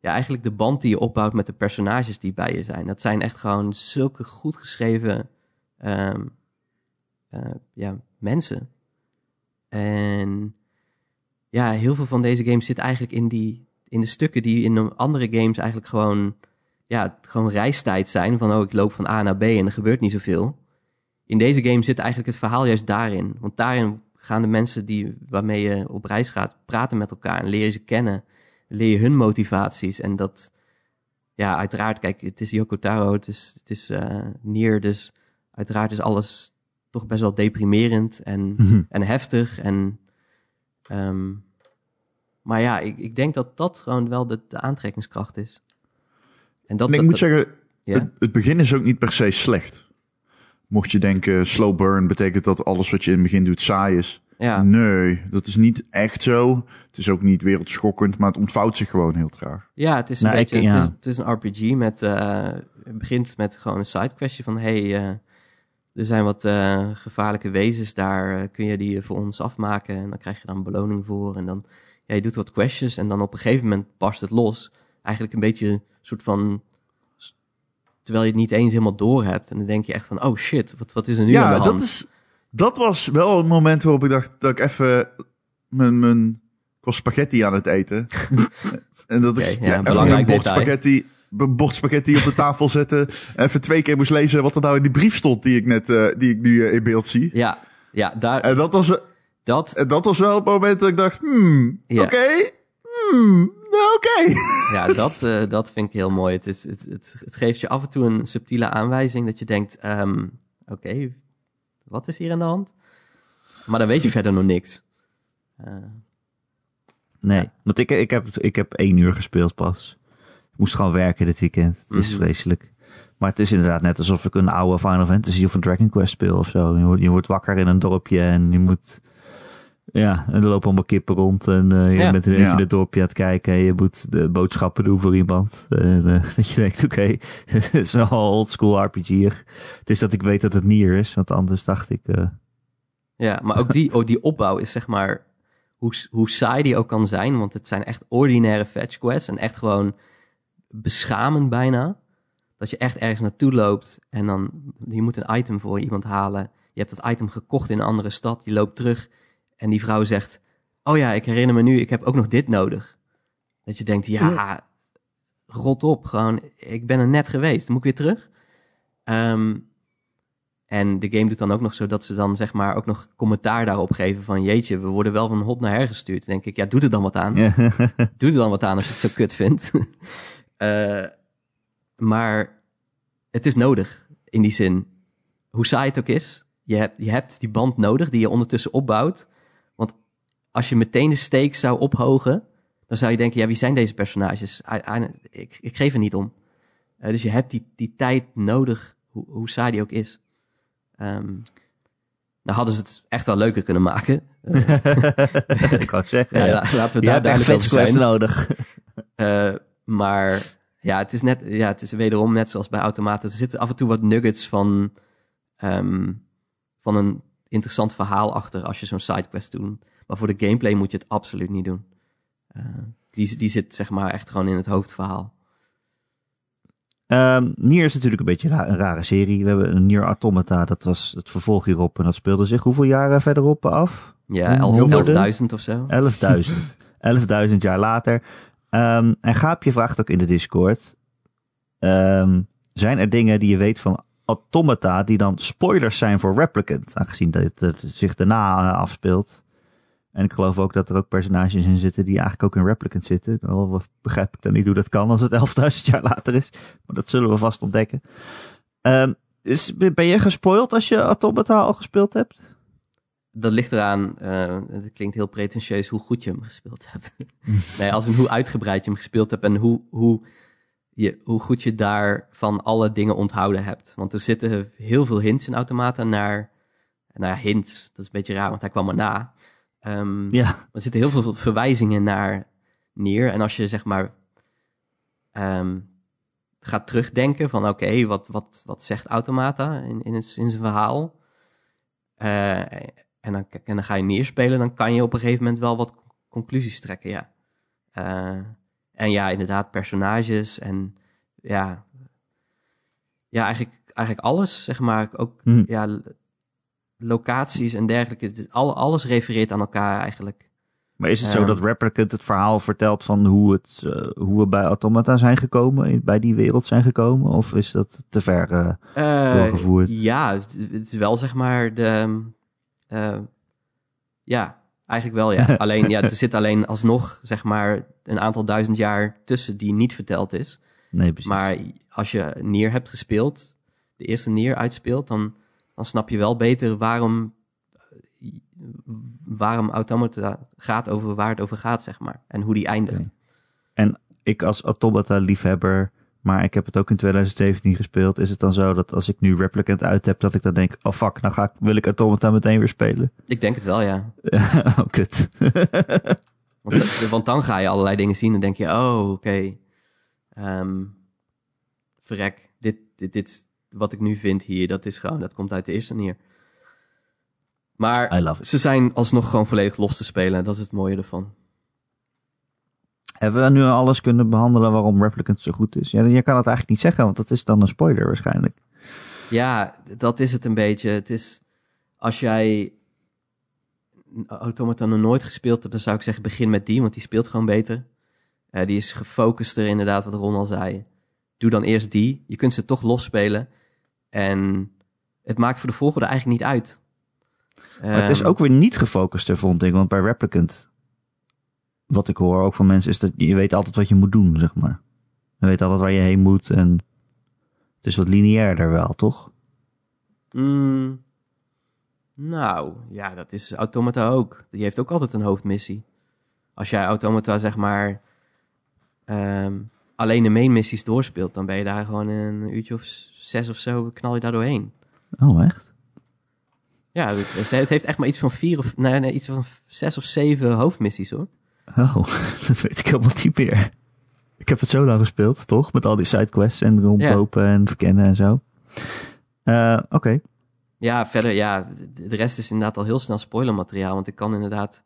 Speaker 3: ja, eigenlijk de band die je opbouwt met de personages die bij je zijn. Dat zijn echt gewoon zulke goed geschreven ehm, eh, ja, mensen. En ja, heel veel van deze games zit eigenlijk in, die, in de stukken die in andere games eigenlijk gewoon, ja, gewoon reistijd zijn. Van, oh, ik loop van A naar B en er gebeurt niet zoveel. In deze game zit eigenlijk het verhaal juist daarin. Want daarin gaan de mensen die, waarmee je op reis gaat praten met elkaar en leer je ze kennen. Leer je hun motivaties. En dat, ja, uiteraard, kijk, het is Yoko Taro, het is, het is eh Nier, dus uiteraard is alles toch best wel deprimerend en, en heftig. En, ehm, maar ja, ik, ik denk dat dat gewoon wel de, de aantrekkingskracht is. En dat,
Speaker 2: En ik
Speaker 3: dat-
Speaker 2: moet zeggen,
Speaker 3: ja.
Speaker 2: het, het begin is ook niet per se slecht. Mocht je denken, slow burn betekent dat alles wat je in het begin doet saai is.
Speaker 3: Ja.
Speaker 2: Nee, dat is niet echt zo. Het is ook niet wereldschokkend, maar het ontvouwt zich gewoon heel traag.
Speaker 3: Ja, het is een
Speaker 1: Nou, ik-
Speaker 3: beetje,
Speaker 1: ja.
Speaker 3: het, is, het is een RPG met, eh, het begint met gewoon een sidequestje van, hey, eh, er zijn wat eh, gevaarlijke wezens daar, kun je die voor ons afmaken en dan krijg je dan een beloning voor en dan, ja, je doet wat questjes en dan op een gegeven moment barst het los. Eigenlijk een beetje een soort van, terwijl je het niet eens helemaal door hebt en dan denk je echt van, oh shit, wat, wat is er nu aan de
Speaker 2: ja,
Speaker 3: hand?
Speaker 2: dat, is, dat was wel een moment waarop ik dacht dat ik even mijn, mijn ik was spaghetti aan het eten. (laughs) en dat is
Speaker 3: Oké, ja,
Speaker 2: even
Speaker 3: belangrijk
Speaker 2: een bord spaghetti, bord spaghetti op de tafel zetten. Even twee keer moest lezen wat er nou in die brief stond die ik net, eh, die ik nu eh, in beeld zie.
Speaker 3: Ja, ja, daar,
Speaker 2: En dat was,
Speaker 3: dat,
Speaker 2: en dat was wel het moment dat ik dacht, hmm,
Speaker 3: Ja.
Speaker 2: oké, hmm, nou, oké. (laughs)
Speaker 3: Ja, dat, eh, dat vind ik heel mooi. Het, is, het, het, het geeft je af en toe een subtiele aanwijzing dat je denkt, ehm, oké, wat is hier aan de hand? Maar dan weet je verder nog niks. Eh,
Speaker 1: Nee, want ik, ik, heb, ik heb één uur gespeeld pas. Ik moest gewoon werken dit weekend. Het is
Speaker 3: Mhm.
Speaker 1: vreselijk. Maar het is inderdaad net alsof ik een oude Final Fantasy of een Dragon Quest speel of zo. Je wordt, je wordt wakker in een dorpje en je moet... Ja, en er lopen allemaal kippen rond en eh, je
Speaker 3: Ja.
Speaker 1: bent even
Speaker 2: Ja.
Speaker 1: in het dorpje aan het kijken en je moet de boodschappen doen voor iemand. En, eh, (laughs) dat je denkt, oké, (laughs) het is wel old school RPG. Het is dat ik weet dat het Nier is, want anders dacht ik... eh,
Speaker 3: ja, maar ook die, ook die opbouw is zeg maar, hoe, hoe saai die ook kan zijn, want het zijn echt ordinaire fetch quests en echt gewoon beschamend bijna. Dat je echt ergens naartoe loopt en dan, je moet een item voor iemand halen. Je hebt dat item gekocht in een andere stad, je loopt terug en die vrouw zegt, oh ja, ik herinner me nu, ik heb ook nog dit nodig. Dat je denkt, ja, rot op, gewoon, ik ben er net geweest, dan moet ik weer terug. Ehm, en de game doet dan ook nog zo dat ze dan zeg maar ook nog commentaar daarop geven van, jeetje, we worden wel van hot naar her gestuurd. Dan denk ik, ja, doe er dan wat aan.
Speaker 1: ja. (laughs)
Speaker 3: Doe er dan wat aan als je het zo kut vindt. (laughs) Eh, maar het is nodig, in die zin. Hoe saai het ook is, je hebt, je hebt die band nodig die je ondertussen opbouwt. Als je meteen de stakes zou ophogen, dan zou je denken, ja, wie zijn deze personages? I- I- ik, ik geef er niet om. Eh, dus je hebt die, die tijd nodig, hoe, hoe saai die ook is. Ehm nou hadden ze het echt wel leuker kunnen maken. (laughs)
Speaker 1: ik wou zeggen,
Speaker 3: Ja,
Speaker 1: ja.
Speaker 3: la- laten we daar duidelijk over zijn.
Speaker 1: nodig. (laughs)
Speaker 3: Eh, maar ja, het is net, ja, het is wederom net zoals bij automaten. Er zitten af en toe wat nuggets van, ehm, van een interessant verhaal achter als je zo'n sidequest doet. Maar voor de gameplay moet je het absoluut niet doen. Eh, die, die zit zeg maar echt gewoon in het hoofdverhaal.
Speaker 1: Ehm Nier is natuurlijk een beetje ra- een rare serie. We hebben een Nier Automata, dat was het vervolg hierop. En dat speelde zich hoeveel jaren verderop af?
Speaker 3: Ja,
Speaker 1: Honderden?
Speaker 3: 11 11.000 of zo.
Speaker 1: 11.000. 11.000 (laughs) jaar later. Ehm, en Gaapje vraagt ook in de Discord. ehm, zijn er dingen die je weet van Automata die dan spoilers zijn voor Replicant? Aangezien dat het, het zich daarna eh, afspeelt. En ik geloof ook dat er ook personages in zitten die eigenlijk ook in Replicant zitten. Al begrijp ik dan niet hoe dat kan als het (laughs) 11.000 jaar later is. Maar dat zullen we vast ontdekken. Ehm, is, ben je gespoild als je Automata al gespeeld hebt?
Speaker 3: Dat ligt eraan, eh, het klinkt heel pretentieus, hoe goed je hem gespeeld hebt. (laughs) nee, als in hoe uitgebreid je hem gespeeld hebt en hoe, hoe, je, hoe goed je daar van alle dingen onthouden hebt. Want er zitten heel veel hints in Automata naar, nou ja, hints, dat is een beetje raar, want hij kwam erna. Ehm
Speaker 1: Ja.
Speaker 3: er zitten heel veel verwijzingen naar neer. En als je zeg maar ehm, gaat terugdenken van oké, wat, wat, wat zegt Automata in, in, het, in zijn verhaal? Eh, en, dan, en dan ga je neerspelen, dan kan je op een gegeven moment wel wat conclusies trekken, ja. Eh, en ja, inderdaad, personages en ja, ja eigenlijk, eigenlijk alles, zeg maar. Ook
Speaker 1: Hm.
Speaker 3: ja, locaties en dergelijke. Al- alles refereert aan elkaar eigenlijk.
Speaker 1: Maar is het zo
Speaker 3: Ehm.
Speaker 1: dat Replicant het verhaal vertelt van hoe, het, eh, hoe we bij Automata zijn gekomen, bij die wereld zijn gekomen? Of is dat te ver? Eh, Doorgevoerd.
Speaker 3: Ja, het, het is wel zeg maar de. eh, ja, eigenlijk wel ja. (laughs) alleen ja, er zit alleen alsnog zeg maar een aantal duizend jaar tussen die niet verteld is.
Speaker 1: nee, precies.
Speaker 3: Maar als je Nier hebt gespeeld, de eerste Nier uitspeelt, dan, dan snap je wel beter waarom, waarom Automata gaat over waar het over gaat, zeg maar. En hoe die eindigt.
Speaker 1: Oké. ik als Automata-liefhebber, maar ik heb het ook in 2017 gespeeld. Is het dan zo dat als ik nu Replicant uit heb, dat ik dan denk, oh fuck, nou ga ik, wil ik Automata meteen weer spelen?
Speaker 3: Ik denk het wel, ja. (laughs)
Speaker 1: oh, kut. (laughs)
Speaker 3: Want, want dan ga je allerlei dingen zien en denk je, oh, oké. Ehm, verrek, dit, dit, dit, wat ik nu vind hier, dat is gewoon, dat komt uit de eerste Nier. Maar ze zijn alsnog gewoon volledig los te spelen. Dat is het mooie ervan.
Speaker 1: Hebben we nu alles kunnen behandelen waarom Replicant zo goed is? Ja, je kan het eigenlijk niet zeggen, want dat is dan een spoiler waarschijnlijk.
Speaker 3: Ja, dat is het een beetje. Het is, als jij Automata nog nooit gespeeld hebt, dan zou ik zeggen begin met die, want die speelt gewoon beter. Eh, die is gefocuster inderdaad, wat Ron al zei. Doe dan eerst die. Je kunt ze toch losspelen. En het maakt voor de volgende eigenlijk niet uit.
Speaker 1: Maar het is
Speaker 3: Ehm,
Speaker 1: ook weer niet gefocuster, vond ik. Want bij Replicant, wat ik hoor ook van mensen, is dat je weet altijd wat je moet doen, zeg maar. Je weet altijd waar je heen moet en het is wat lineairder wel, toch?
Speaker 3: mm, nou, ja, dat is Automata ook. Die heeft ook altijd een hoofdmissie. Als jij Automata, zeg maar, ehm, alleen de main missies doorspeelt, dan ben je daar gewoon een uurtje of zes of zo, knal je daar doorheen.
Speaker 1: Oh, echt?
Speaker 3: Ja, het, het heeft echt maar iets van vier of, nee, nee, iets van zes of zeven hoofdmissies hoor.
Speaker 1: Oh, (laughs) dat weet ik helemaal niet meer. Ik heb het zo lang gespeeld, toch? Met al die sidequests en rondlopen en verkennen en zo. Eh, Oké.
Speaker 3: Ja, verder, ja, de de rest is inderdaad al heel snel spoilermateriaal. Want ik kan inderdaad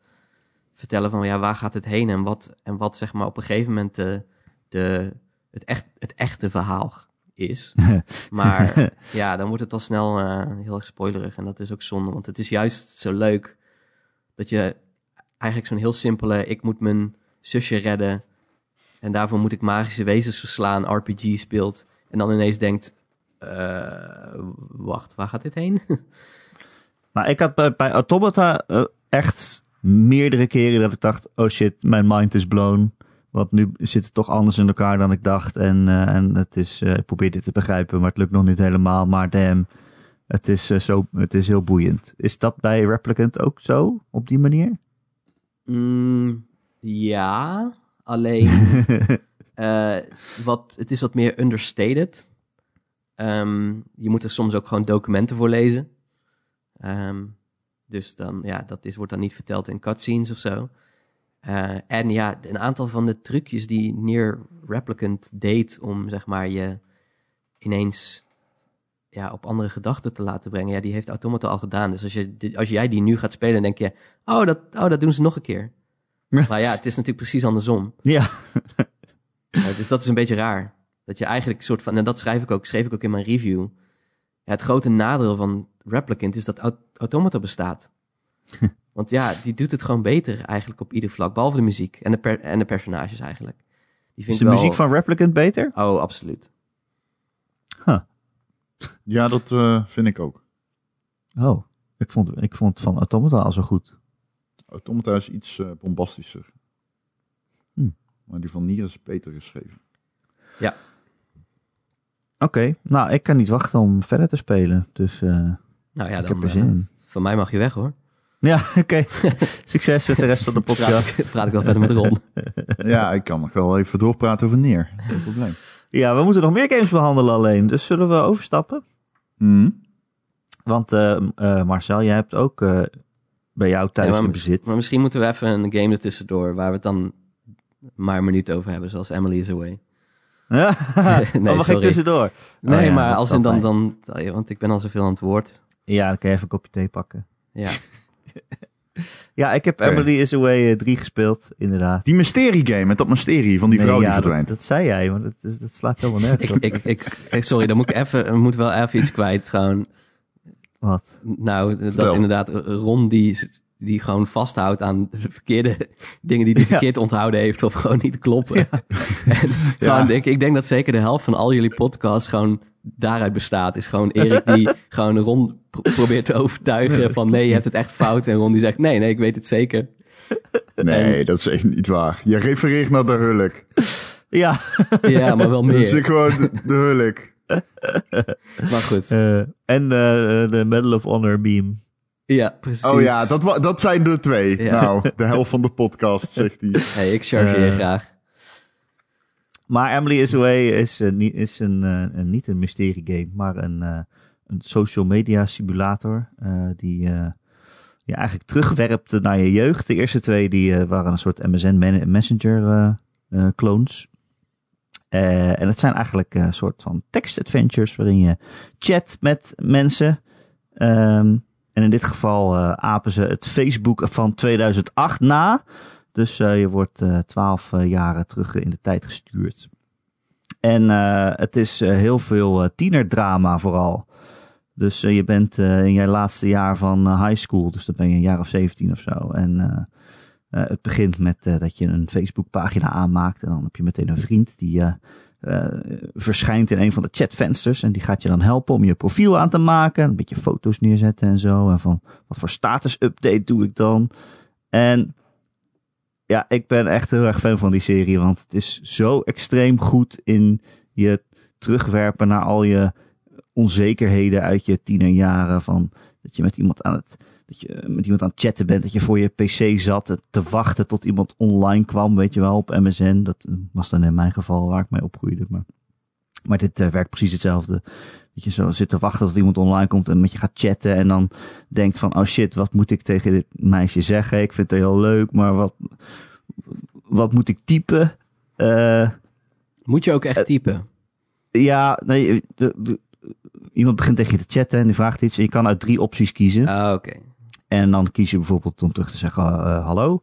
Speaker 3: vertellen van, ja, waar gaat het heen? En wat, en wat zeg maar op een gegeven moment de, de, het, echt, het echte verhaal is. (laughs) Maar ja, dan wordt het al snel eh, heel erg spoilerig. En dat is ook zonde, want het is juist zo leuk dat je eigenlijk zo'n heel simpele, ik moet mijn zusje redden. En daarvoor moet ik magische wezens verslaan, RPG speelt. En dan ineens denkt, eh, wacht, waar gaat dit heen? (laughs)
Speaker 1: Maar ik had bij, bij Automata eh, echt meerdere keren dat ik dacht, oh shit, mijn mind is blown. Want nu zit het toch anders in elkaar dan ik dacht. En, eh, en het is, eh, ik probeer dit te begrijpen, maar het lukt nog niet helemaal. Maar damn, het is, eh, zo, het is heel boeiend. Is dat bij Replicant ook zo, op die manier?
Speaker 3: Mm, ja, alleen (laughs) wat, het is wat meer understated. Ehm, je moet er soms ook gewoon documenten voor lezen. Ehm, dus dan, ja, dat is, wordt dan niet verteld in cutscenes of zo. Eh, en ja, een aantal van de trucjes die Near Replicant deed om, zeg maar, je ineens ja, op andere gedachten te laten brengen. Ja, die heeft Automata al gedaan. Dus als, je, als jij die nu gaat spelen, denk je... Oh, dat, oh, dat doen ze nog een keer.
Speaker 1: Ja.
Speaker 3: Maar ja, het is natuurlijk precies andersom.
Speaker 1: Ja,
Speaker 3: Ja, dus dat is een beetje raar. Dat je eigenlijk een soort van... En dat schrijf ik ook, schreef ik ook in mijn review. Ja, het grote nadeel van Replicant is dat Aut- Automata bestaat. (laughs) Want ja, die doet het gewoon beter eigenlijk op ieder vlak. Behalve de muziek en de, per- en de personages eigenlijk. Die
Speaker 1: is de
Speaker 3: wel...
Speaker 1: muziek van Replicant beter?
Speaker 3: Oh, absoluut.
Speaker 2: Ja, dat eh, vind ik ook.
Speaker 1: Oh, ik vond, ik vond van Automata al zo goed.
Speaker 2: Automata is iets eh, bombastischer.
Speaker 1: Hm.
Speaker 2: Maar die van Nier is beter geschreven.
Speaker 1: Oké, nou, ik kan niet wachten om verder te spelen. Dus eh,
Speaker 3: Nou ja,
Speaker 1: ik
Speaker 3: dan,
Speaker 1: heb er zin in.
Speaker 3: van mij mag je weg hoor.
Speaker 1: Ja, (laughs) oké. Succes met de rest van de podcast.
Speaker 3: praat ik wel verder met Ron. (laughs)
Speaker 2: ja, ik kan nog wel even doorpraten over Neer. Geen probleem.
Speaker 1: Ja, we moeten nog meer games behandelen alleen. Dus zullen we overstappen?
Speaker 2: Hm?
Speaker 1: Want eh, eh, Marcel, jij hebt ook eh, bij jou thuis
Speaker 3: Ja, maar,
Speaker 1: in bezit.
Speaker 3: maar misschien moeten we even een game ertussendoor waar we het dan maar een minuut over hebben, zoals Emily is Away. (laughs)
Speaker 1: Ja?
Speaker 3: Nee,
Speaker 1: mag ik
Speaker 3: sorry.
Speaker 1: tussendoor?
Speaker 3: Nee,
Speaker 1: Oh ja,
Speaker 3: maar als in dan, dan, want ik ben al zoveel aan het woord.
Speaker 1: Ja, dan kan je even een kopje thee pakken.
Speaker 3: Ja,
Speaker 1: Ja, ik heb. Emily is Away eh, 3 gespeeld, inderdaad.
Speaker 2: Die mysterie game met dat mysterie van die
Speaker 1: Nee,
Speaker 2: vrouw die
Speaker 1: ja,
Speaker 2: verdwijnt.
Speaker 1: Dat, dat zei jij, maar dat, is, dat slaat helemaal nergens op.
Speaker 3: ik, ik, ik- sorry, dan moet ik even, moet wel even iets kwijt. Gewoon,
Speaker 1: Wat?
Speaker 3: nou, dat
Speaker 2: Vertel.
Speaker 3: inderdaad, Ron die, die gewoon vasthoudt aan de verkeerde dingen die hij (laughs)
Speaker 1: Ja.
Speaker 3: verkeerd onthouden heeft of gewoon niet kloppen. (laughs) En gewoon, ik, ik denk dat zeker de helft van al jullie podcasts gewoon daaruit bestaat. Is gewoon Erik die (laughs) gewoon Ron pro- probeert te overtuigen van nee, je hebt het echt fout. En Ron die zegt nee, nee, ik weet het zeker.
Speaker 2: Nee, dat is echt niet waar. Je refereert naar de hulk.
Speaker 1: Ja, (laughs)
Speaker 3: Ja, maar wel
Speaker 2: Dat is
Speaker 3: meer.
Speaker 2: gewoon de, de hulk.
Speaker 3: Maar goed.
Speaker 1: eh, en eh, de Medal of Honor meme.
Speaker 3: Ja, precies.
Speaker 2: Oh ja, dat, dat zijn de twee.
Speaker 3: Ja.
Speaker 2: Nou, de helft van de podcast, zegt hij. (laughs)
Speaker 3: Hey, ik chargeer
Speaker 1: Eh,
Speaker 3: graag.
Speaker 1: Maar Emily is Away is, eh, is een, eh, een, niet een mysterie game, maar een, eh, een social media simulator. die je eigenlijk terugwerpt naar je jeugd. De eerste twee die, waren een soort MSN Messenger clones. En het zijn eigenlijk een soort van text adventures waarin je chat met mensen. Ehm, en in dit geval apen ze het Facebook van 2008 na. Dus eh, je wordt eh, twaalf jaren terug in de tijd gestuurd. En eh, het is eh, heel veel eh, tienerdrama vooral. Dus eh, je bent eh, in je laatste jaar van eh, high school. Dus dan ben je een jaar of 17 of zo. En eh, eh, het begint met eh, dat je een Facebookpagina aanmaakt. En dan heb je meteen een vriend die eh, eh, verschijnt in een van de chatvensters. En die gaat je dan helpen om je profiel aan te maken. Een beetje foto's neerzetten en zo. En van wat voor status update doe ik dan. En ja, ik ben echt heel erg fan van die serie. Want het is zo extreem goed in je terugwerpen naar al je onzekerheden uit je tienerjaren. Van dat je met iemand aan het, dat je met iemand aan het chatten bent. Dat je voor je pc zat te wachten tot iemand online kwam. Weet je wel, op MSN. Dat was dan in mijn geval waar ik mee opgroeide. Maar, maar dit eh, werkt precies hetzelfde. Dat je zo zit te wachten tot iemand online komt en met je gaat chatten. En dan denkt van, oh shit, wat moet ik tegen dit meisje zeggen? Ik vind het heel leuk, maar wat, wat moet ik typen? Eh,
Speaker 3: Moet je ook echt typen?
Speaker 1: ja, nee, de, de- iemand begint tegen je te chatten en die vraagt iets. En je kan uit drie opties kiezen.
Speaker 3: Ah, oké.
Speaker 1: En dan kies je bijvoorbeeld om terug te zeggen eh, hallo.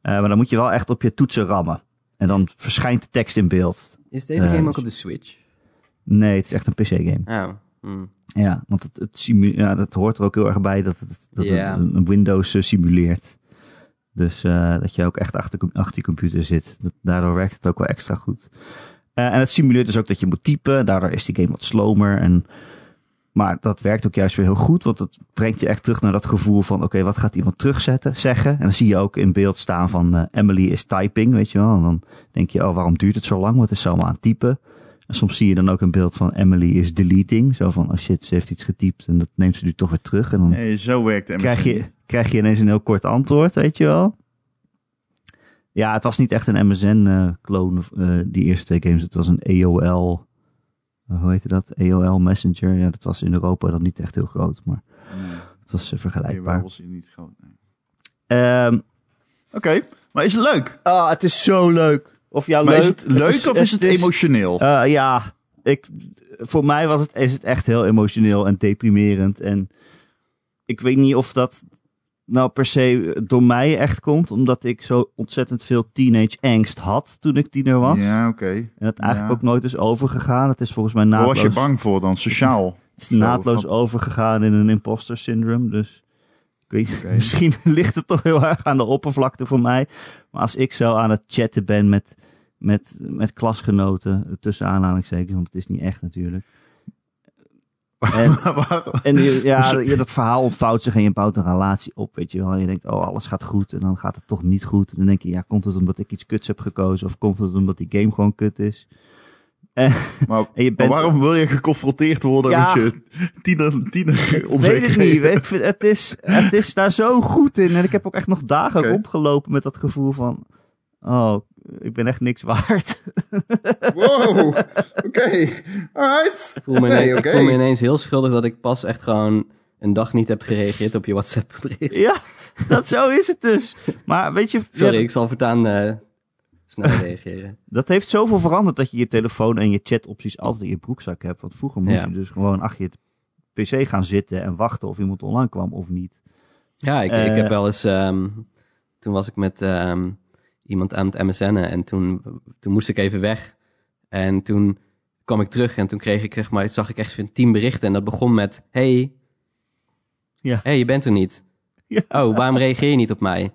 Speaker 1: Eh, maar dan moet je wel echt op je toetsen rammen. En dan verschijnt de tekst in beeld.
Speaker 3: Is deze
Speaker 1: Eh,
Speaker 3: game ook op de Switch?
Speaker 1: Nee, het is echt een PC-game.
Speaker 3: Oh, hm.
Speaker 1: Ja, want het, het ja, dat hoort er ook heel erg bij dat het, dat het een Windows eh, simuleert. Dus eh, dat je ook echt achter, achter je computer zit. Dat, daardoor werkt het ook wel extra goed. Eh, en het simuleert dus ook dat je moet typen. Daardoor is die game wat slomer. En, maar dat werkt ook juist weer heel goed. Want het brengt je echt terug naar dat gevoel van... Oké, wat gaat iemand terugzetten, zeggen? En dan zie je ook in beeld staan van... Emily is typing, weet je wel. En dan denk je, oh, waarom duurt het zo lang? Wat is ze allemaal aan het typen? En soms zie je dan ook een beeld van Emily is deleting. Zo van, oh shit, ze heeft iets getypt en dat neemt ze nu toch weer terug. En dan
Speaker 2: Nee, zo werkt het.
Speaker 1: krijg, je, krijg je ineens een heel kort antwoord, weet je wel. Ja, het was niet echt een MSN-clone, die eerste twee games. Het was een AOL, eh, hoe heette dat? AOL Messenger. Ja, dat was in Europa dan niet echt heel groot, maar
Speaker 2: Nee,
Speaker 1: het was eh, vergelijkbaar.
Speaker 2: waar was niet groot? nee.
Speaker 1: Ehm,
Speaker 2: Oké, maar is het leuk?
Speaker 1: ah, het is zo leuk. Of ja,
Speaker 2: Maar
Speaker 1: leuk.
Speaker 2: is het leuk of is het,
Speaker 1: is-
Speaker 2: emotioneel?
Speaker 1: Eh, ja, ik, voor mij was het, is het echt heel emotioneel en deprimerend. En ik weet niet of dat nou per se door mij echt komt, omdat ik zo ontzettend veel teenage angst had toen ik tiener was.
Speaker 2: Ja, oké.
Speaker 1: En het eigenlijk
Speaker 2: Ja.
Speaker 1: ook nooit is overgegaan. Het is volgens mij
Speaker 2: Waar
Speaker 1: naadloos,
Speaker 2: was je bang voor dan? Sociaal?
Speaker 1: het is naadloos overgegaan in een imposter syndroom. Dus weet, (laughs) misschien ligt het toch heel erg aan de oppervlakte voor mij. Maar als ik zo aan het chatten ben met, met, met klasgenoten, tussen aanhalingstekens, want het is niet echt natuurlijk. (laughs) En,
Speaker 2: Waar-
Speaker 1: en je- ja, (laughs) je, dat verhaal ontvouwt zich en je bouwt een relatie op, weet je wel. En je denkt, oh, alles gaat goed. En dan gaat het toch niet goed. En dan denk je, ja, komt het omdat ik iets kuts heb gekozen? Of komt het omdat die game gewoon kut is? En,
Speaker 2: maar, (laughs)
Speaker 1: en je
Speaker 2: maar
Speaker 1: bent...
Speaker 2: waarom wil je geconfronteerd worden
Speaker 1: Ja.
Speaker 2: met je tiener, tiener
Speaker 1: Ik weet het niet. Ik vind, het, is, het is daar zo goed in. En ik heb ook echt nog dagen
Speaker 2: Oké.
Speaker 1: rondgelopen met dat gevoel van... Oh, ik ben echt niks waard. (laughs)
Speaker 2: Wow, oké. Alright.
Speaker 3: Ik voel me,
Speaker 2: Nee,
Speaker 3: ineens,
Speaker 2: oké.
Speaker 3: ik voel me ineens heel schuldig dat ik pas echt gewoon een dag niet heb gereageerd op je WhatsApp bericht.
Speaker 1: ja, dat zo is het dus. Maar weet je...
Speaker 3: Sorry,
Speaker 1: ja,
Speaker 3: ik zal voortaan eh snel (laughs) reageren.
Speaker 1: dat heeft zoveel veranderd dat je je telefoon en je chatopties altijd in je broekzak hebt. Want vroeger moest
Speaker 3: Ja.
Speaker 1: je dus gewoon achter je pc gaan zitten en wachten of iemand online kwam of niet.
Speaker 3: Ja, ik, ik
Speaker 1: Eh.
Speaker 3: heb wel eens... ehm, toen was ik met ehm, iemand aan het MSN'en en toen, toen moest ik even weg. En toen kwam ik terug en toen kreeg ik, zeg maar, zag ik echt tien berichten. En dat begon met, hey,
Speaker 1: Ja.
Speaker 3: hey, je bent er niet. (laughs)
Speaker 1: Ja.
Speaker 3: Oh, waarom reageer je niet op mij?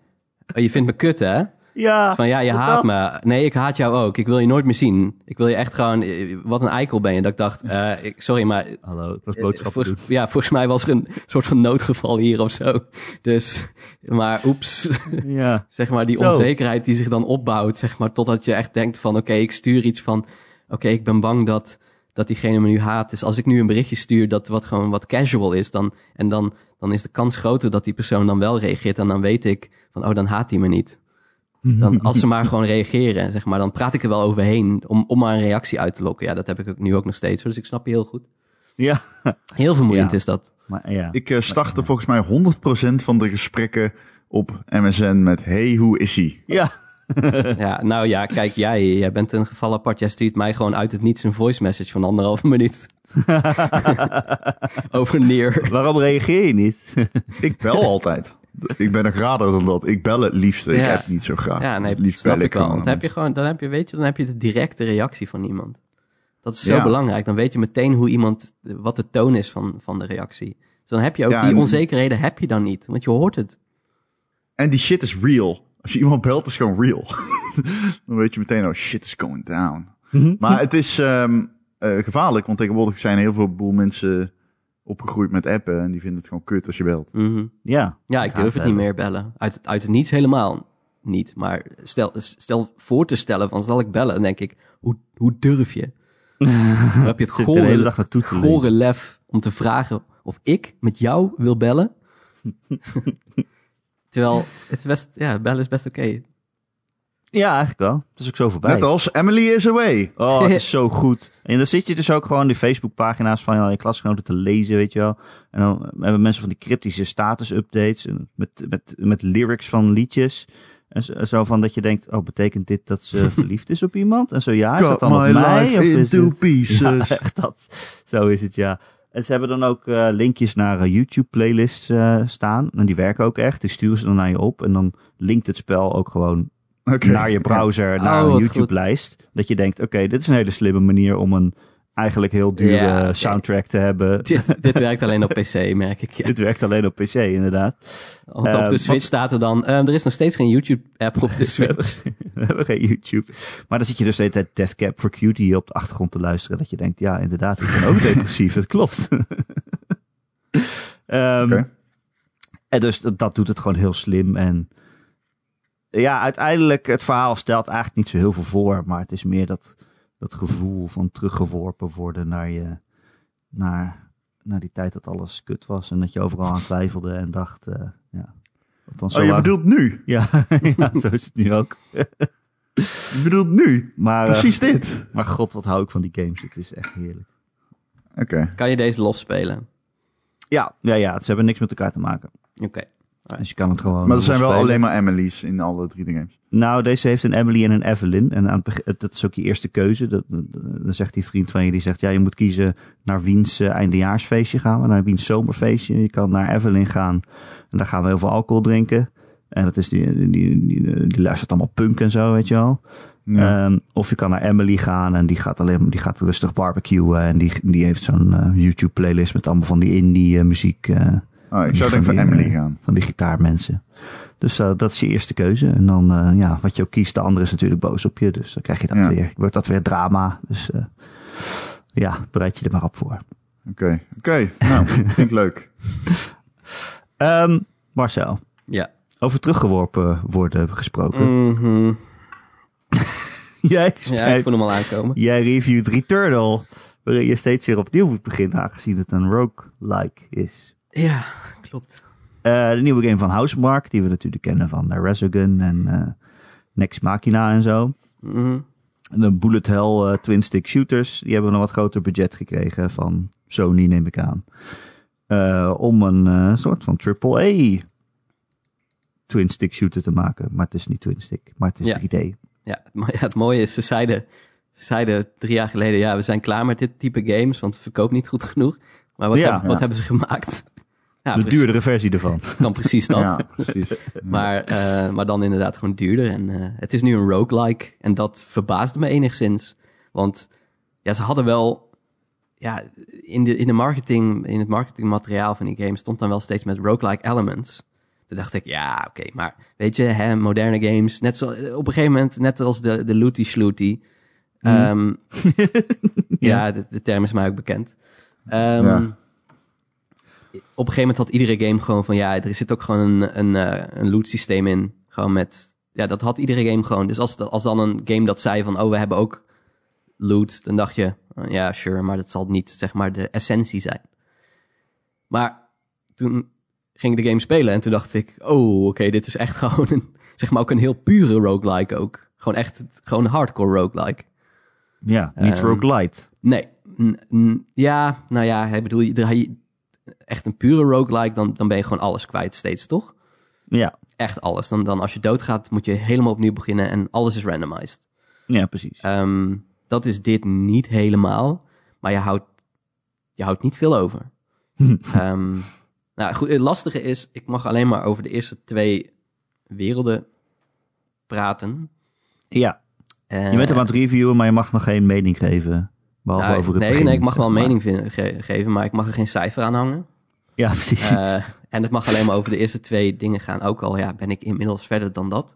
Speaker 3: Oh, je vindt me kut, hè?
Speaker 1: Ja,
Speaker 3: Van ja, je
Speaker 1: dat-
Speaker 3: haat me. Nee, ik haat jou ook. Ik wil je nooit meer zien. Ik wil je echt gewoon... eh, Wat een eikel ben je. Dat ik dacht, eh, ik, sorry, maar...
Speaker 1: Hallo, het was
Speaker 3: eh,
Speaker 1: boodschappen doen.
Speaker 3: volgens- ja, volgens mij was er een soort van noodgeval hier of zo. Dus, maar oeps. (laughs)
Speaker 1: Ja, (laughs)
Speaker 3: zeg maar die
Speaker 1: Zo.
Speaker 3: onzekerheid die zich dan opbouwt. Zeg maar totdat je echt denkt van, oké, ik stuur iets van... Oké, ik ben bang dat, dat diegene me nu haat. Dus als ik nu een berichtje stuur dat wat gewoon wat casual is... Dan, en dan, dan is de kans groter dat die persoon dan wel reageert. En dan weet ik van, oh, dan haat hij me niet. Dan, als ze maar gewoon reageren, zeg maar, dan praat ik er wel overheen om, om maar een reactie uit te lokken. Ja, dat heb ik ook nu ook nog steeds. Dus ik snap je heel goed.
Speaker 1: ja,
Speaker 3: Heel vermoeiend
Speaker 1: Ja.
Speaker 3: is dat.
Speaker 1: maar ja.
Speaker 2: Ik eh, startte volgens mij 100% van de gesprekken op MSN met hey, hoe is ie?
Speaker 1: Ja, (laughs)
Speaker 3: Ja, nou ja, kijk, jij, jij bent een geval apart. Jij stuurt mij gewoon uit het niets een voice message van anderhalve minuut. (laughs) Over neer.
Speaker 1: waarom reageer je niet?
Speaker 2: Ik bel altijd. Ik ben nog rader dan dat. Ik bel het liefste. Ik
Speaker 3: Ja.
Speaker 2: heb niet zo graag.
Speaker 3: Ja, nee,
Speaker 2: Het liefst
Speaker 3: snap
Speaker 2: bel
Speaker 3: ik wel. Dan heb je gewoon, dan heb je, weet je, dan heb je de directe reactie van iemand. Dat is zo
Speaker 2: Ja.
Speaker 3: belangrijk. Dan weet je meteen hoe iemand, wat de toon is van, van de reactie. Dus dan heb je ook
Speaker 2: Ja,
Speaker 3: die
Speaker 2: en-
Speaker 3: onzekerheden heb je dan niet, want je hoort het.
Speaker 2: En die shit is real. Als je iemand belt, is gewoon real. (laughs) dan weet je meteen, oh shit is going down. maar het is ehm, eh, gevaarlijk, want tegenwoordig zijn heel veel boel mensen opgegroeid met appen. En die vinden het gewoon kut als je belt.
Speaker 3: Mhm.
Speaker 1: Ja,
Speaker 3: Ja, ik durf het niet meer bellen. Uit, uit het niets helemaal niet. Maar stel, stel voor te stellen van zal ik bellen, dan denk ik, hoe, hoe durf je? (laughs) Dan heb je het
Speaker 1: de hele
Speaker 3: gore,
Speaker 1: dag naartoe te
Speaker 3: gore lef om te vragen of ik met jou wil bellen. (laughs) Terwijl het is best, ja, bellen is best oké.
Speaker 1: Ja, eigenlijk wel. Het is ook zo voorbij.
Speaker 2: Net als Emily is away.
Speaker 1: Oh, het is (laughs) zo goed. En dan zit je dus ook gewoon die Facebookpagina's van je klasgenoten te lezen, weet je wel. En dan hebben mensen van die cryptische status-updates en met, met, met lyrics van liedjes. En zo, van dat je denkt, oh, betekent dit dat ze (laughs) verliefd is op iemand? En zo, ja, is dat dan op mij? Of is het... (laughs)
Speaker 2: pieces.
Speaker 1: Ja, echt dat. Zo is het, ja. En ze hebben dan ook eh, linkjes naar eh, YouTube-playlists eh, staan. En die werken ook echt. Die sturen ze dan naar je op. En dan linkt het spel ook gewoon
Speaker 2: Oké.
Speaker 1: naar je browser, naar
Speaker 3: Oh,
Speaker 1: een YouTube-lijst. Dat je denkt, oké, dit is een hele slimme manier om een eigenlijk heel dure
Speaker 3: Ja,
Speaker 1: soundtrack te hebben. (laughs)
Speaker 3: Dit, (laughs) dit werkt alleen op PC, merk ik. Ja.
Speaker 1: Dit werkt alleen op PC, inderdaad.
Speaker 3: Want op de Switch
Speaker 1: wat-
Speaker 3: staat er dan, eh, er is nog steeds geen YouTube-app op de (laughs)
Speaker 1: We
Speaker 3: Switch.
Speaker 1: hebben, we hebben geen YouTube. Maar dan zit je dus de hele tijd Death Cab for Cutie op de achtergrond te luisteren. Dat je denkt, ja, inderdaad, ik ben ook depressief. Het klopt. Ehm,
Speaker 2: Oké.
Speaker 1: En dus dat, dat doet het gewoon heel slim. En ja, uiteindelijk, het verhaal stelt eigenlijk niet zo heel veel voor. Maar het is meer dat, dat gevoel van teruggeworpen worden naar je, naar, naar die tijd dat alles kut was. En dat je overal aan twijfelde en dacht, eh, ja. Wat dan zo
Speaker 2: Oh, je
Speaker 1: lang-
Speaker 2: bedoelt nu? (laughs)
Speaker 1: Ja, ja, zo is het nu ook. (laughs)
Speaker 2: Je bedoelt nu?
Speaker 1: Maar, eh,
Speaker 2: Precies dit.
Speaker 1: maar god, wat hou ik van die games. Het is echt heerlijk.
Speaker 2: Oké.
Speaker 3: Kan je deze los spelen?
Speaker 1: Ja, ja, ja. Ze hebben niks met elkaar te maken.
Speaker 3: Oké.
Speaker 1: Dus je kan het gewoon.
Speaker 2: Maar er zijn wel
Speaker 1: spelen.
Speaker 2: alleen maar Emily's in alle 3D games.
Speaker 1: Nou, deze heeft een Emily en een Evelyn. En aan het begin- dat is ook je eerste keuze. Dat, dat- dan zegt die vriend van je, die zegt, ja, je moet kiezen naar wiens eh, eindejaarsfeestje gaan we, naar wiens zomerfeestje. Je kan naar Evelyn gaan en daar gaan we heel veel alcohol drinken. En dat is die, die, die, die, die luistert allemaal punk en zo, weet je wel.
Speaker 2: Ja.
Speaker 1: Ehm, of je kan naar Emily gaan en die gaat alleen die gaat rustig barbecuen. En die, die heeft zo'n eh, YouTube playlist met allemaal van die indie eh, muziek. eh,
Speaker 2: oh, ik zou denk
Speaker 1: van
Speaker 2: voor
Speaker 1: die,
Speaker 2: Emily
Speaker 1: eh,
Speaker 2: gaan.
Speaker 1: Van die gitaarmensen. Dus eh, dat is je eerste keuze. En dan, eh, ja, wat je ook kiest, de andere is natuurlijk boos op je. Dus dan krijg je dat
Speaker 2: Ja.
Speaker 1: weer. Wordt dat weer drama. Dus eh, ja, bereid je er maar op voor.
Speaker 2: Oké, oké. Nou, vind ik leuk. (laughs)
Speaker 1: Ehm, Marcel,
Speaker 3: Ja.
Speaker 1: over teruggeworpen worden gesproken.
Speaker 3: Mhm. (laughs)
Speaker 1: jij,
Speaker 3: Ja, ik voel hem al aankomen.
Speaker 1: jij reviewt Returnal. Waarin je steeds weer opnieuw moet beginnen, aangezien het een roguelike is.
Speaker 3: Ja, klopt.
Speaker 1: Eh, de nieuwe game van Housemark, die we natuurlijk kennen van uh, Resogun en eh, Next Machina en zo.
Speaker 3: Mhm.
Speaker 1: En de Bullet Hell twin stick shooters, die hebben een wat groter budget gekregen van Sony, neem ik aan. Om een soort van AAA twin stick shooter te maken. Maar het is niet twin stick, maar het is
Speaker 3: Ja.
Speaker 1: 3D.
Speaker 3: Ja, maar (laughs) ja, het mooie is, ze zeiden, ze zeiden drie jaar geleden, ja, we zijn klaar met dit type games, want het verkoopt niet goed genoeg. Maar wat,
Speaker 1: Ja,
Speaker 3: hebben, wat hebben ze gemaakt? Ja,
Speaker 1: de
Speaker 3: precies-
Speaker 1: duurdere versie ervan. (laughs)
Speaker 3: Dan precies dat.
Speaker 2: Ja, precies. (laughs)
Speaker 3: Maar, eh, maar dan inderdaad gewoon duurder. En eh, het is nu een roguelike. En dat verbaasde me enigszins. Want ja, ze hadden wel... Ja, in, de, in, de marketing, in het marketingmateriaal van die game stond dan wel steeds met roguelike elements. Toen dacht ik, ja, oké, maar weet je, hè, moderne games, net zo, op een gegeven moment, net als de, de Looty Slooty. ehm, (laughs) ja, de, de term is mij ook bekend. Ehm,
Speaker 2: Ja.
Speaker 3: Op een gegeven moment had iedere game gewoon van, ja, er zit ook gewoon een, een, eh, een loot systeem in. Gewoon met, ja, dat had iedere game gewoon. Dus als, als dan een game dat zei van, oh, we hebben ook loot, dan dacht je, oh, ja, sure, maar dat zal niet, zeg maar, de essentie zijn. Maar toen ging ik de game spelen en toen dacht ik, oh, oké, dit is echt (laughs) gewoon een, zeg maar, ook een heel pure roguelike ook. Gewoon echt, gewoon hardcore roguelike.
Speaker 1: Ja, niet
Speaker 3: Ehm,
Speaker 1: roguelite.
Speaker 3: Nee. N- n- ja, nou ja, ik bedoel, je- echt een pure roguelike, dan, dan ben je gewoon alles kwijt steeds, toch?
Speaker 1: Ja.
Speaker 3: Echt alles. Dan, dan als je doodgaat, moet je helemaal opnieuw beginnen en alles is randomized.
Speaker 1: ja, precies.
Speaker 3: Ehm, dat is dit niet helemaal, maar je houdt, je houdt niet veel over. (laughs) Ehm, nou goed, het lastige is, ik mag alleen maar over de eerste twee werelden praten.
Speaker 1: ja,
Speaker 3: Eh,
Speaker 1: je bent hem aan het reviewen, maar je mag nog geen mening geven. Behalve
Speaker 3: nou,
Speaker 1: over het
Speaker 3: nee,
Speaker 1: begin,
Speaker 3: nee, ik mag wel een mening ge- geven, maar ik mag er geen cijfer aan hangen.
Speaker 1: Ja, (laughs) precies.
Speaker 3: Eh, en het mag alleen maar over de eerste twee dingen gaan. Ook al ja, ben ik inmiddels verder dan dat.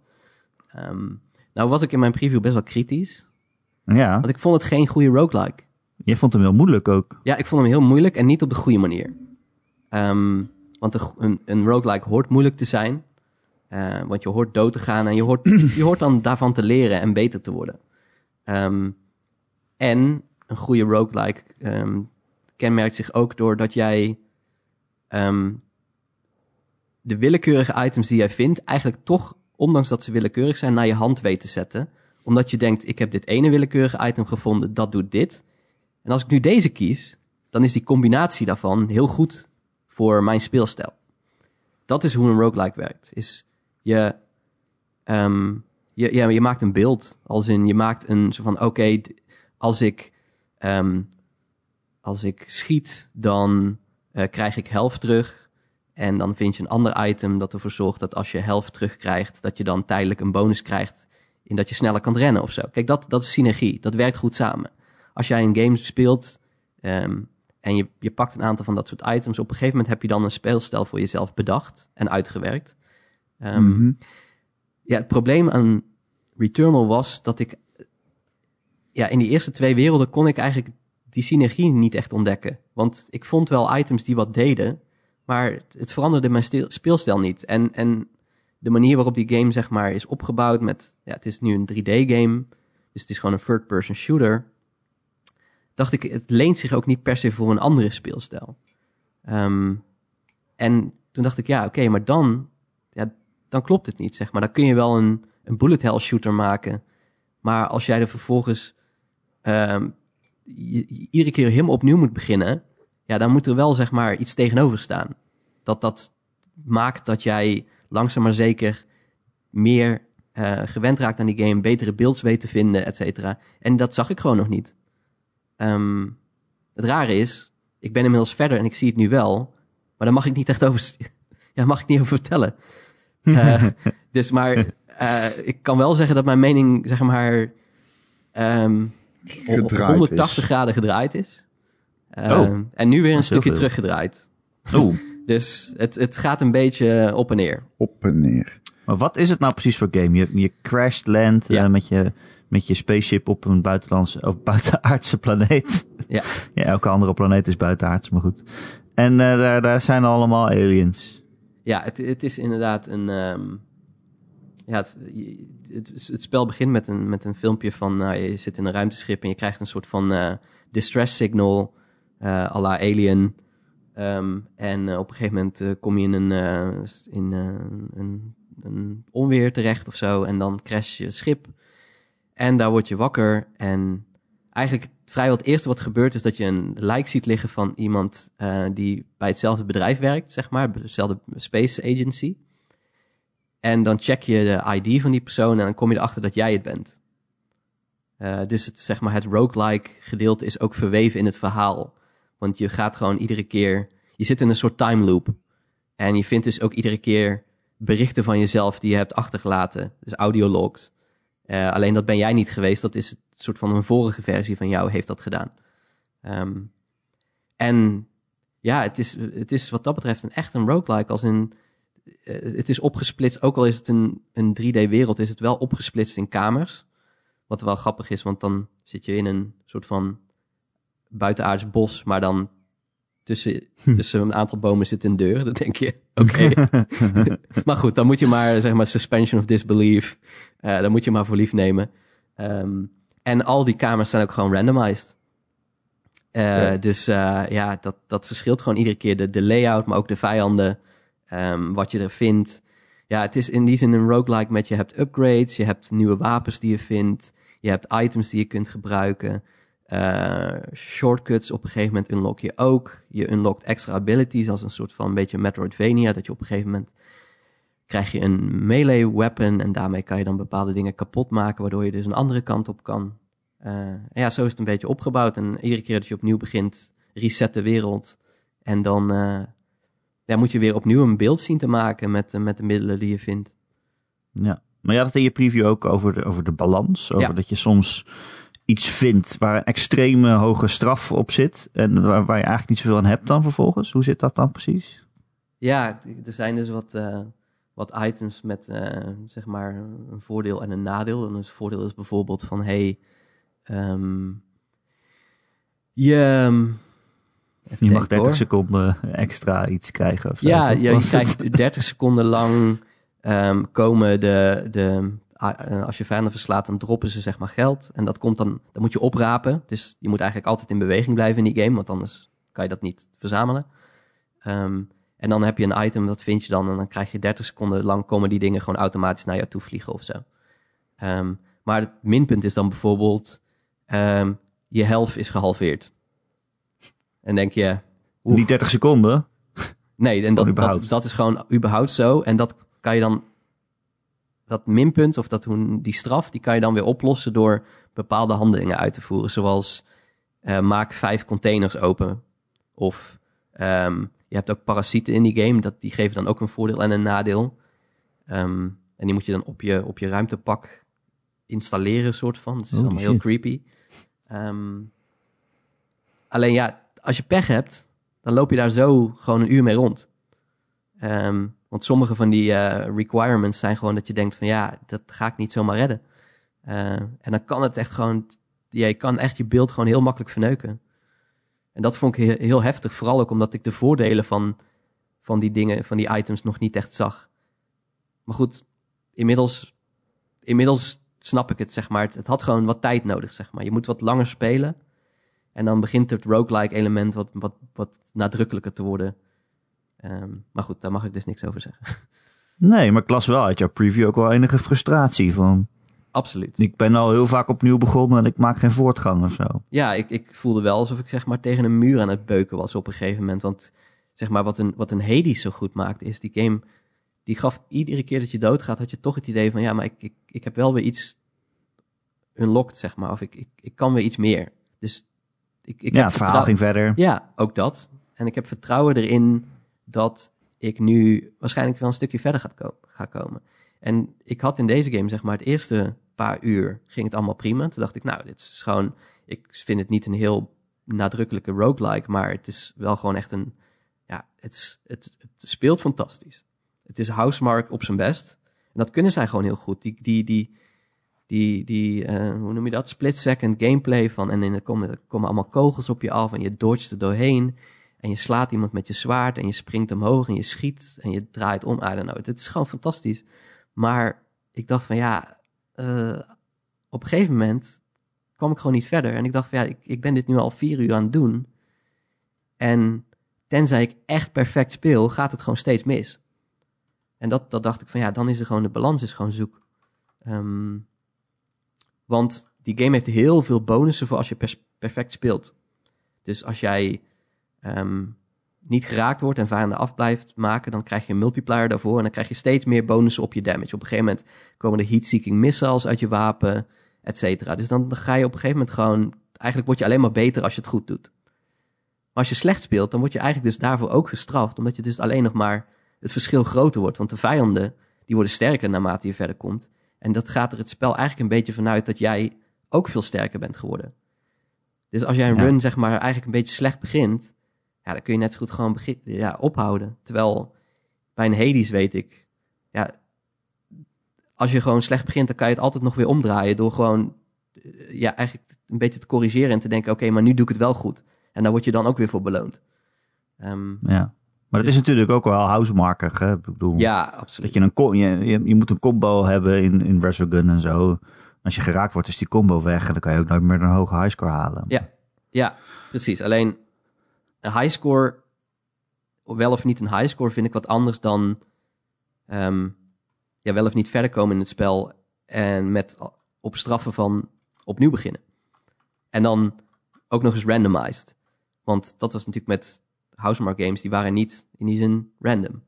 Speaker 3: Ehm, nou was ik in mijn preview best wel kritisch.
Speaker 1: ja,
Speaker 3: Want ik vond het geen goede roguelike.
Speaker 1: je vond hem heel moeilijk ook.
Speaker 3: Ja, ik vond hem heel moeilijk en niet op de goede manier. Ehm, want een, een, een roguelike hoort moeilijk te zijn. Eh, want je hoort dood te gaan en je hoort, (clears throat) je hoort dan daarvan te leren en beter te worden. Ehm, en een goede roguelike ehm, kenmerkt zich ook door dat jij ehm, de willekeurige items die jij vindt, eigenlijk toch, ondanks dat ze willekeurig zijn, naar je hand weet te zetten. Omdat je denkt, ik heb dit ene willekeurige item gevonden, dat doet dit. En als ik nu deze kies, dan is die combinatie daarvan heel goed voor mijn speelstijl. Dat is hoe een roguelike werkt. Is je, ehm, je, ja, je maakt een beeld. Als in, je maakt een zo van, oké, als ik, ehm, als ik schiet, dan eh, krijg ik helft terug. En dan vind je een ander item dat ervoor zorgt dat als je helft terugkrijgt, dat je dan tijdelijk een bonus krijgt in dat je sneller kan rennen of zo. Kijk, dat, dat is synergie. Dat werkt goed samen. Als jij een game speelt ehm, en je, je pakt een aantal van dat soort items, op een gegeven moment heb je dan een speelstijl voor jezelf bedacht en uitgewerkt. Ehm,
Speaker 2: Mhm.
Speaker 3: ja, het probleem aan Returnal was dat ik... Ja, in die eerste twee werelden kon ik eigenlijk die synergie niet echt ontdekken. Want ik vond wel items die wat deden, maar het- veranderde mijn speelstijl niet. En, en de manier waarop die game zeg maar is opgebouwd met... Ja, het is nu een 3D-game, dus het is gewoon een third-person shooter. Dacht ik, het leent zich ook niet per se voor een andere speelstijl. Ehm, en toen dacht ik, ja, oké, maar dan, ja, dan klopt het niet, zeg maar. Dan kun je wel een, een bullet hell shooter maken. Maar als jij er vervolgens ehm, je- iedere keer helemaal opnieuw moet beginnen, ja, dan moet er wel, zeg maar, iets tegenover staan. Dat dat maakt dat jij langzaam maar zeker meer eh, gewend raakt aan die game, betere beelds weet te vinden, et cetera. En dat zag ik gewoon nog niet. Ehm, het rare is, ik ben inmiddels verder en ik zie het nu wel, maar daar mag ik niet echt over, (laughs) ja, mag ik niet over vertellen. (laughs) Eh, dus maar eh, ik kan wel zeggen dat mijn mening, zeg maar, ehm,
Speaker 2: Gedraaid
Speaker 3: 180
Speaker 2: is.
Speaker 3: graden gedraaid is. Ehm,
Speaker 1: Oh,
Speaker 3: en nu weer een stukje teruggedraaid.
Speaker 1: Oeh. (laughs)
Speaker 3: Dus het, het gaat een beetje op en neer.
Speaker 2: Op en neer.
Speaker 1: Maar wat is het nou precies voor game? Je, je crashed land
Speaker 3: Ja.
Speaker 1: eh, met, je, met je spaceship op een buitenlandse of (laughs) buitenaardse planeet.
Speaker 3: Ja. (laughs)
Speaker 1: ja, elke andere planeet is buitenaards, maar goed. En eh, daar, daar zijn allemaal aliens.
Speaker 3: Ja, het, het is inderdaad een. ehm, ja, het, je- het, het spel begint met een, met een filmpje van. nou, je zit in een ruimteschip en je krijgt een soort van eh, distress signal. à la Alien. Ehm, en op een gegeven moment kom je in, een, in een, een onweer terecht of zo. En dan crash je schip. En daar word je wakker. En eigenlijk vrijwel het eerste wat gebeurt is dat je een lijk ziet liggen van iemand die bij hetzelfde bedrijf werkt, zeg maar, dezelfde space agency. En dan check je de ID van die persoon en dan kom je erachter dat jij het bent. Eh, dus het, zeg maar, het roguelike gedeelte is ook verweven in het verhaal. Want je gaat gewoon iedere keer, je zit in een soort time loop. En je vindt dus ook iedere keer berichten van jezelf die je hebt achtergelaten. Dus audiologs. Eh, alleen dat ben jij niet geweest. Dat is een soort van een vorige versie van jou heeft dat gedaan. Ehm, en ja, het is, het is wat dat betreft een echt een roguelike. Als in, het is opgesplitst, ook al is het een, een 3D-wereld, is het wel opgesplitst in kamers. Wat wel grappig is, want dan zit je in een soort van buitenaards bos, maar dan tussen, (laughs) tussen een aantal bomen zit een deur. Dan denk je, oké. (laughs) maar goed, dan moet je maar, zeg maar, suspension of disbelief. eh dan moet je maar voor lief nemen. Ehm, en al die kamers zijn ook gewoon randomized. Eh,
Speaker 2: Ja.
Speaker 3: Dus eh, ja, dat, dat verschilt gewoon iedere keer. De, de layout, maar ook de vijanden. Ehm, wat je er vindt. Ja, het is in die zin een roguelike met je hebt upgrades. Je hebt nieuwe wapens die je vindt. Je hebt items die je kunt gebruiken. Eh, shortcuts op een gegeven moment unlock je ook. Je unlockt extra abilities als een soort van een beetje Metroidvania. Dat je op een gegeven moment krijg je een melee weapon. En daarmee kan je dan bepaalde dingen kapot maken. Waardoor je dus een andere kant op kan. Eh, ja, zo is het een beetje opgebouwd. En iedere keer dat je opnieuw begint, reset de wereld. En dan eh, ja, moet je weer opnieuw een beeld zien te maken met, eh, met de middelen die je vindt.
Speaker 1: Ja. Maar je had het in je preview ook over de, over de balans. Over
Speaker 3: Ja.
Speaker 1: dat je soms iets vindt waar een extreme hoge straf op zit. En waar, waar je eigenlijk niet zoveel aan hebt dan vervolgens. Hoe zit dat dan precies?
Speaker 3: Ja, er zijn dus wat, eh, wat items met eh, zeg maar een voordeel en een nadeel. En het voordeel is bijvoorbeeld van hey, ehm, je, ehm,
Speaker 1: Je mag
Speaker 3: denken,
Speaker 1: 30
Speaker 3: hoor.
Speaker 1: seconden extra iets krijgen. Of
Speaker 3: Ja, je, krijgt 30 seconden lang ehm, komen de, de eh, als je vijanden verslaat, dan droppen ze zeg maar geld. En dat komt dan, dat moet je oprapen. Dus je moet eigenlijk altijd in beweging blijven in die game, want anders kan je dat niet verzamelen. Ehm, en dan heb je een item, dat vind je dan, en dan krijg je 30 seconden lang komen die dingen gewoon automatisch naar jou toe vliegen of zo. Ehm, maar het minpunt is dan bijvoorbeeld, je health is gehalveerd. En denk je, oeh,
Speaker 1: Niet 30 seconden.
Speaker 3: Nee, en (laughs) dat, dat, dat is gewoon überhaupt zo. En dat kan je dan, dat minpunt of dat, die straf, die kan je dan weer oplossen door bepaalde handelingen uit te voeren. Zoals eh, maak vijf containers open. Of ehm, je hebt ook parasieten in die game, dat, die geven dan ook een voordeel en een nadeel. Ehm, en die moet je dan op je, op je ruimtepak installeren, soort van. Dat is
Speaker 1: Holy
Speaker 3: allemaal heel creepy. Ehm, alleen ja, als je pech hebt, dan loop je daar zo gewoon een uur mee rond. Ehm, want sommige van die eh, requirements zijn gewoon dat je denkt van ja, dat ga ik niet zomaar redden. Eh, en dan kan het echt gewoon, ja, je kan echt je beeld gewoon heel makkelijk verneuken. En dat vond ik heel, heftig, vooral ook omdat ik de voordelen van, van die dingen, van die items nog niet echt zag. Maar goed, inmiddels, inmiddels snap ik het, zeg maar. Het, het had gewoon wat tijd nodig, zeg maar. Je moet wat langer spelen. En dan begint het roguelike element wat, wat, wat nadrukkelijker te worden. Ehm, maar goed, daar mag ik dus niks over zeggen. (laughs)
Speaker 1: Nee, maar ik las wel uit jouw preview ook wel enige frustratie van...
Speaker 3: Absoluut.
Speaker 1: Ik ben al heel vaak opnieuw begonnen en ik maak geen voortgang of zo.
Speaker 3: Ja, ik, ik voelde wel alsof ik zeg maar tegen een muur aan het beuken was op een gegeven moment. Want zeg maar, wat een, wat een Hades zo goed maakt, is die game, die gaf iedere keer dat je doodgaat, had je toch het idee van, ja, maar ik, ik, ik heb wel weer iets unlocked, zeg maar, of ik, ik, ik kan weer iets meer. Dus ik, ik
Speaker 1: ja, het verhaal ging verder.
Speaker 3: Ja, ook dat. En ik heb vertrouwen erin dat ik nu waarschijnlijk wel een stukje verder ko- ga komen. En ik had in deze game, zeg maar, het eerste paar uur ging het allemaal prima. Toen dacht ik, nou, dit is gewoon... Ik vind het niet een heel nadrukkelijke roguelike, maar het is wel gewoon echt een... Ja, het, is, het, het speelt fantastisch. Het is Housemark op zijn best. En dat kunnen zij gewoon heel goed. Die, die, die, die, die eh, hoe noem je dat? Split-second gameplay van... En er komen, komen allemaal kogels op je af en je dodgt er doorheen... En je slaat iemand met je zwaard en je springt omhoog en je schiet en je draait om. I don't know. Het is gewoon fantastisch. Maar ik dacht van ja, eh, op een gegeven moment kwam ik gewoon niet verder. En ik dacht van ja, ik, ik ben dit nu al vier uur aan het doen. En tenzij ik echt perfect speel, gaat het gewoon steeds mis. En dat, dat dacht ik van ja, dan is er gewoon de balans is gewoon zoek. Ehm, want die game heeft heel veel bonussen voor als je perfect speelt. Dus als jij ehm, niet geraakt wordt en vijanden af blijft maken, dan krijg je een multiplier daarvoor. En dan krijg je steeds meer bonussen op je damage. Op een gegeven moment komen er heat-seeking missiles uit je wapen, et cetera. Dus dan ga je op een gegeven moment gewoon... Eigenlijk word je alleen maar beter als je het goed doet. Maar als je slecht speelt, dan word je eigenlijk dus daarvoor ook gestraft. Omdat je dus alleen nog maar het verschil groter wordt. Want de vijanden, die worden sterker naarmate je verder komt. En dat gaat er het spel eigenlijk een beetje vanuit dat jij ook veel sterker bent geworden. Dus als jij een
Speaker 1: Ja.
Speaker 3: run, zeg maar, eigenlijk een beetje slecht begint... Ja, dan kun je net zo goed gewoon begin, ja, ophouden. Terwijl bij een Hades weet ik... Ja, als je gewoon slecht begint, dan kan je het altijd nog weer omdraaien... door gewoon eh, ja, eigenlijk een beetje te corrigeren en te denken... oké, maar nu doe ik het wel goed. En daar word je dan ook weer voor beloond. Ehm,
Speaker 1: Ja. Maar dat is natuurlijk ook wel housemarkig. Hè? Ik bedoel,
Speaker 3: ja, absoluut.
Speaker 1: dat je, een je, je, moet een combo hebben in, in Resogun en zo. Als je geraakt wordt, is die combo weg. En dan kan je ook nooit meer een hoge highscore halen.
Speaker 3: Ja, ja, precies. Alleen een highscore, wel of niet een highscore, vind ik wat anders dan ehm, ja, wel of niet verder komen in het spel en met op straffen van opnieuw beginnen. En dan ook nog eens randomized. Want dat was natuurlijk met Housemark games, die waren niet in die zin random.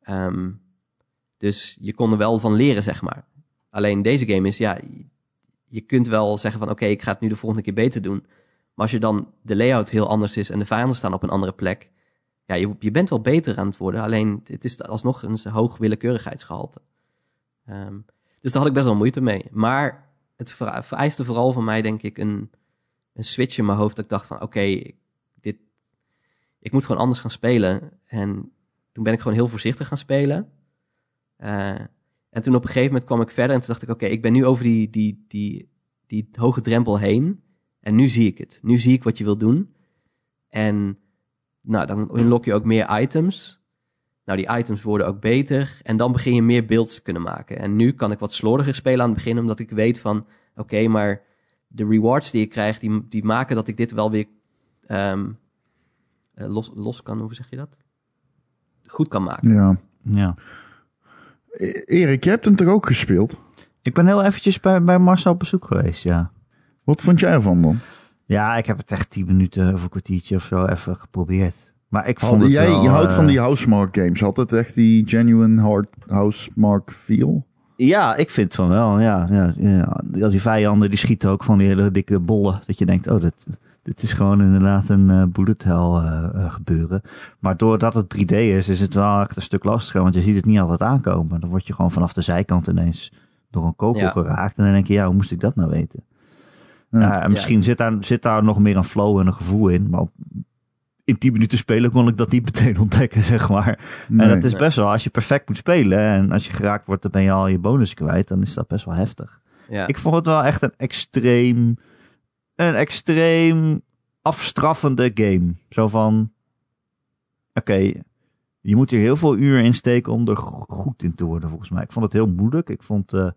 Speaker 3: Ehm, dus je kon er wel van leren, zeg maar. Alleen deze game is, ja, je kunt wel zeggen van oké, ik ga het nu de volgende keer beter doen. Maar als je dan de layout heel anders is en de vijanden staan op een andere plek, ja, je, je bent wel beter aan het worden. Alleen het is alsnog een hoog willekeurigheidsgehalte. Ehm, dus daar had ik best wel moeite mee. Maar het vereiste vooral van mij, denk ik, een, een switch in mijn hoofd. Dat ik dacht van oké, ik moet gewoon anders gaan spelen. En toen ben ik gewoon heel voorzichtig gaan spelen. Eh, en toen op een gegeven moment kwam ik verder en toen dacht ik, oké, ik ben nu over die, die, die, die hoge drempel heen. En nu zie ik het. Nu zie ik wat je wil doen. En nou, dan unlock je ook meer items. Nou, die items worden ook beter. En dan begin je meer builds te kunnen maken. En nu kan ik wat slordiger spelen aan het begin, omdat ik weet van, oké, maar de rewards die ik krijg, die, die maken dat ik dit wel weer ehm, eh, los, los kan, hoe zeg je dat? Goed kan maken.
Speaker 2: Ja.
Speaker 1: Ja.
Speaker 2: E- Erik, je hebt hem toch ook gespeeld?
Speaker 1: Ik ben heel eventjes bij, bij Marcel op bezoek geweest, ja.
Speaker 2: Wat vond jij ervan dan?
Speaker 1: Ja, ik heb het echt tien minuten of een kwartiertje of zo even geprobeerd. Maar ik vond het
Speaker 2: jij,
Speaker 1: wel,
Speaker 2: je houdt van
Speaker 1: eh,
Speaker 2: die housemark games. Had het echt die genuine hard housemark feel?
Speaker 1: Ja, ik vind van wel. Ja, ja, ja. Als die vijanden die schieten ook van die hele dikke bollen. Dat je denkt, oh, dit, dit is gewoon inderdaad een eh bullet hell eh, eh, gebeuren. Maar doordat het 3D is, is het wel echt een stuk lastiger. Want je ziet het niet altijd aankomen. Dan word je gewoon vanaf de zijkant ineens door een kogel
Speaker 3: Ja.
Speaker 1: geraakt. En dan denk je, ja, hoe moest ik dat nou weten? En misschien Zit, daar, zit daar nog meer een flow en een gevoel in. Maar op- in 10 minuten spelen kon ik dat niet meteen (laughs) ontdekken, zeg maar.
Speaker 2: Nee.
Speaker 1: En dat is best wel, als je perfect moet spelen en als je geraakt wordt, dan ben je al je bonus kwijt, dan is dat best wel heftig.
Speaker 3: Ja,
Speaker 1: Ik vond het wel echt een extreem, een extreem afstraffende game. Zo van, oké, je moet hier heel veel uur in steken om er go- goed in te worden, volgens mij. Ik vond het heel moeilijk. Ik vond eh,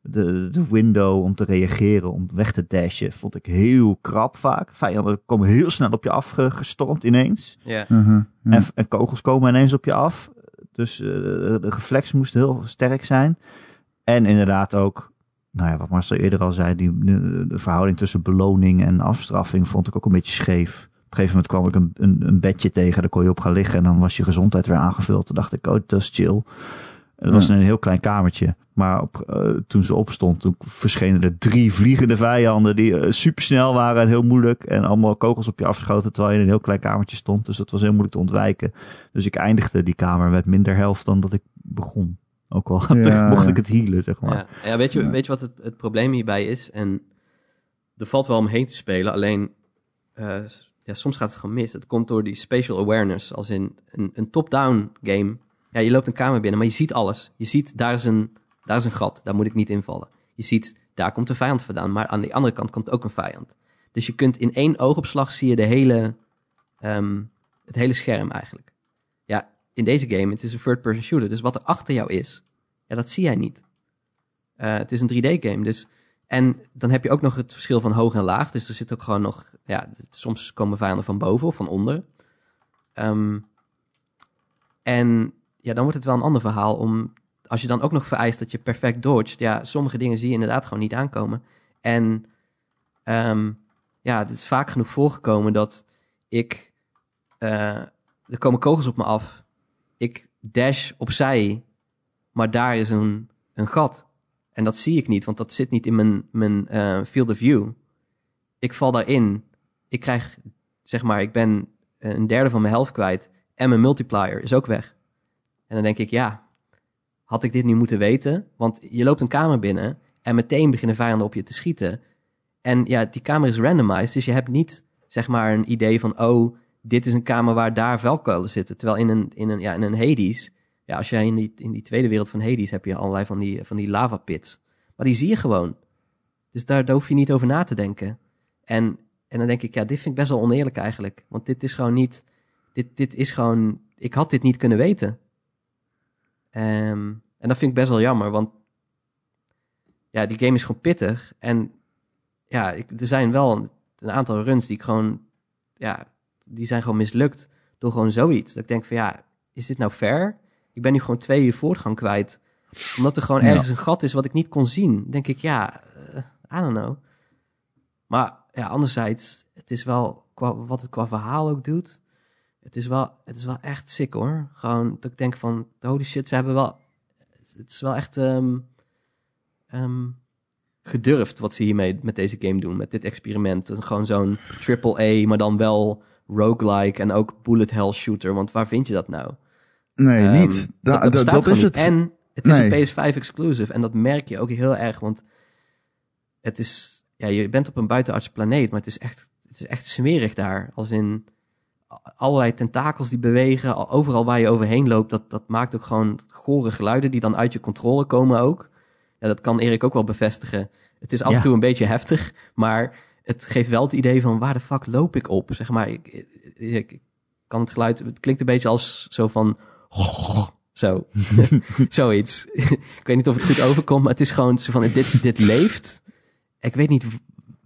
Speaker 1: de, de window om te reageren, om weg te dashen, vond ik heel krap vaak. Vijanden komen heel snel op je afgestormd ineens.
Speaker 3: ja,
Speaker 2: Mhm, ja.
Speaker 1: En, en kogels komen ineens op je af. Dus eh, de reflex moest heel sterk zijn. En inderdaad ook, nou ja, wat Marcel eerder al zei, die, de verhouding tussen beloning en afstraffing vond ik ook een beetje scheef. Op een gegeven moment kwam ik een, een, een bedje tegen, daar kon je op gaan liggen en dan was je gezondheid weer aangevuld. Toen dacht ik, oh, dat is chill. Het was
Speaker 2: Ja.
Speaker 1: een heel klein kamertje. Maar op, eh, toen ze opstond, toen verschenen er drie vliegende vijanden die eh, supersnel waren en heel moeilijk. En allemaal kogels op je afschoten terwijl je in een heel klein kamertje stond. Dus dat was heel moeilijk te ontwijken. Dus ik eindigde die kamer met minder helft dan dat ik begon. Ook al
Speaker 2: Ja, (laughs)
Speaker 1: mocht ik het healen, zeg maar.
Speaker 3: Ja, ja, weet, je,
Speaker 2: Ja.
Speaker 3: weet je wat het, het probleem hierbij is? En er valt wel omheen te spelen, alleen eh, ja, soms gaat het gewoon mis. Het komt door die spatial awareness, als in een, een top-down game. Ja, je loopt een kamer binnen, maar je ziet alles. Je ziet, daar is, een, daar is een gat, daar moet ik niet invallen. Je ziet, daar komt een vijand vandaan, maar aan de andere kant komt ook een vijand. Dus je kunt in één oogopslag zie je de hele, ehm, het hele scherm eigenlijk. In deze game, het is een third-person shooter, dus wat er achter jou is, ja, dat zie jij niet. Eh, het is een 3D-game, dus... En dan heb je ook nog het verschil van hoog en laag. Dus er zit ook gewoon nog... Ja, soms komen vijanden van boven of van onder. Ehm, en ja, dan wordt het wel een ander verhaal om... Als je dan ook nog vereist dat je perfect dodgt... Ja, sommige dingen zie je inderdaad gewoon niet aankomen. En ehm, ja, het is vaak genoeg voorgekomen dat ik... eh, er komen kogels op me af. Ik dash opzij, maar daar is een, een gat. En dat zie ik niet, want dat zit niet in mijn, mijn eh, field of view. Ik val daarin. Ik krijg, zeg maar, ik ben een derde van mijn helft kwijt. En mijn multiplier is ook weg. En dan denk ik, ja, had ik dit nu moeten weten? Want je loopt een kamer binnen en meteen beginnen vijanden op je te schieten. En ja, die kamer is randomized, dus je hebt niet, zeg maar, een idee van, oh, dit is een kamer waar daar vuilkuilen zitten. Terwijl in een, in een, ja, in een Hades, ja, als jij in die, in die tweede wereld van Hades heb je allerlei van die, van die lava pits. Maar die zie je gewoon. Dus daar, hoef je niet over na te denken. En, en dan denk ik, ja, dit vind ik best wel oneerlijk eigenlijk. Want dit is gewoon niet, dit, dit is gewoon, ik had dit niet kunnen weten. Ehm, en dat vind ik best wel jammer, want ja, die game is gewoon pittig. En ja, ik, er zijn wel een, een aantal runs die ik gewoon, ja, die zijn gewoon mislukt door gewoon zoiets. Dat ik denk van ja, is dit nou fair? Ik ben nu gewoon twee uur voortgang kwijt. Omdat er gewoon
Speaker 2: Ja.
Speaker 3: ergens een gat is wat ik niet kon zien. Denk ik, ja, eh, I don't know. Maar ja, anderzijds, het is wel qua, wat het qua verhaal ook doet. Het is wel, het is wel echt sick hoor. Gewoon dat ik denk van, holy shit, ze hebben wel, het is wel echt ehm, gedurfd wat ze hiermee met deze game doen, met dit experiment. Gewoon zo'n triple A, maar dan wel roguelike en ook bullet hell shooter. Want waar vind je dat nou?
Speaker 2: Nee,
Speaker 3: Ehm,
Speaker 2: niet. Da-
Speaker 3: dat,
Speaker 2: dat is
Speaker 3: niet.
Speaker 2: het.
Speaker 3: En het is
Speaker 2: Nee.
Speaker 3: een PS5 exclusive. En dat merk je ook heel erg. Want het is, ja, je bent op een buitenaardse planeet, maar het is echt, het is echt smerig daar. Als in allerlei tentakels die bewegen, al- overal waar je overheen loopt, dat, dat maakt ook gewoon gore geluiden die dan uit je controle komen ook. Ja, dat kan Erik ook wel bevestigen. Het is af en
Speaker 1: Ja.
Speaker 3: toe een beetje heftig, maar het geeft wel het idee van waar de fuck loop ik op? Zeg maar, ik, ik, kan het geluid, het klinkt een beetje als zo van (laughs) zo. (laughs) Zoiets. ik weet niet of het goed overkomt, maar het is gewoon zo van dit, dit leeft. Ik weet niet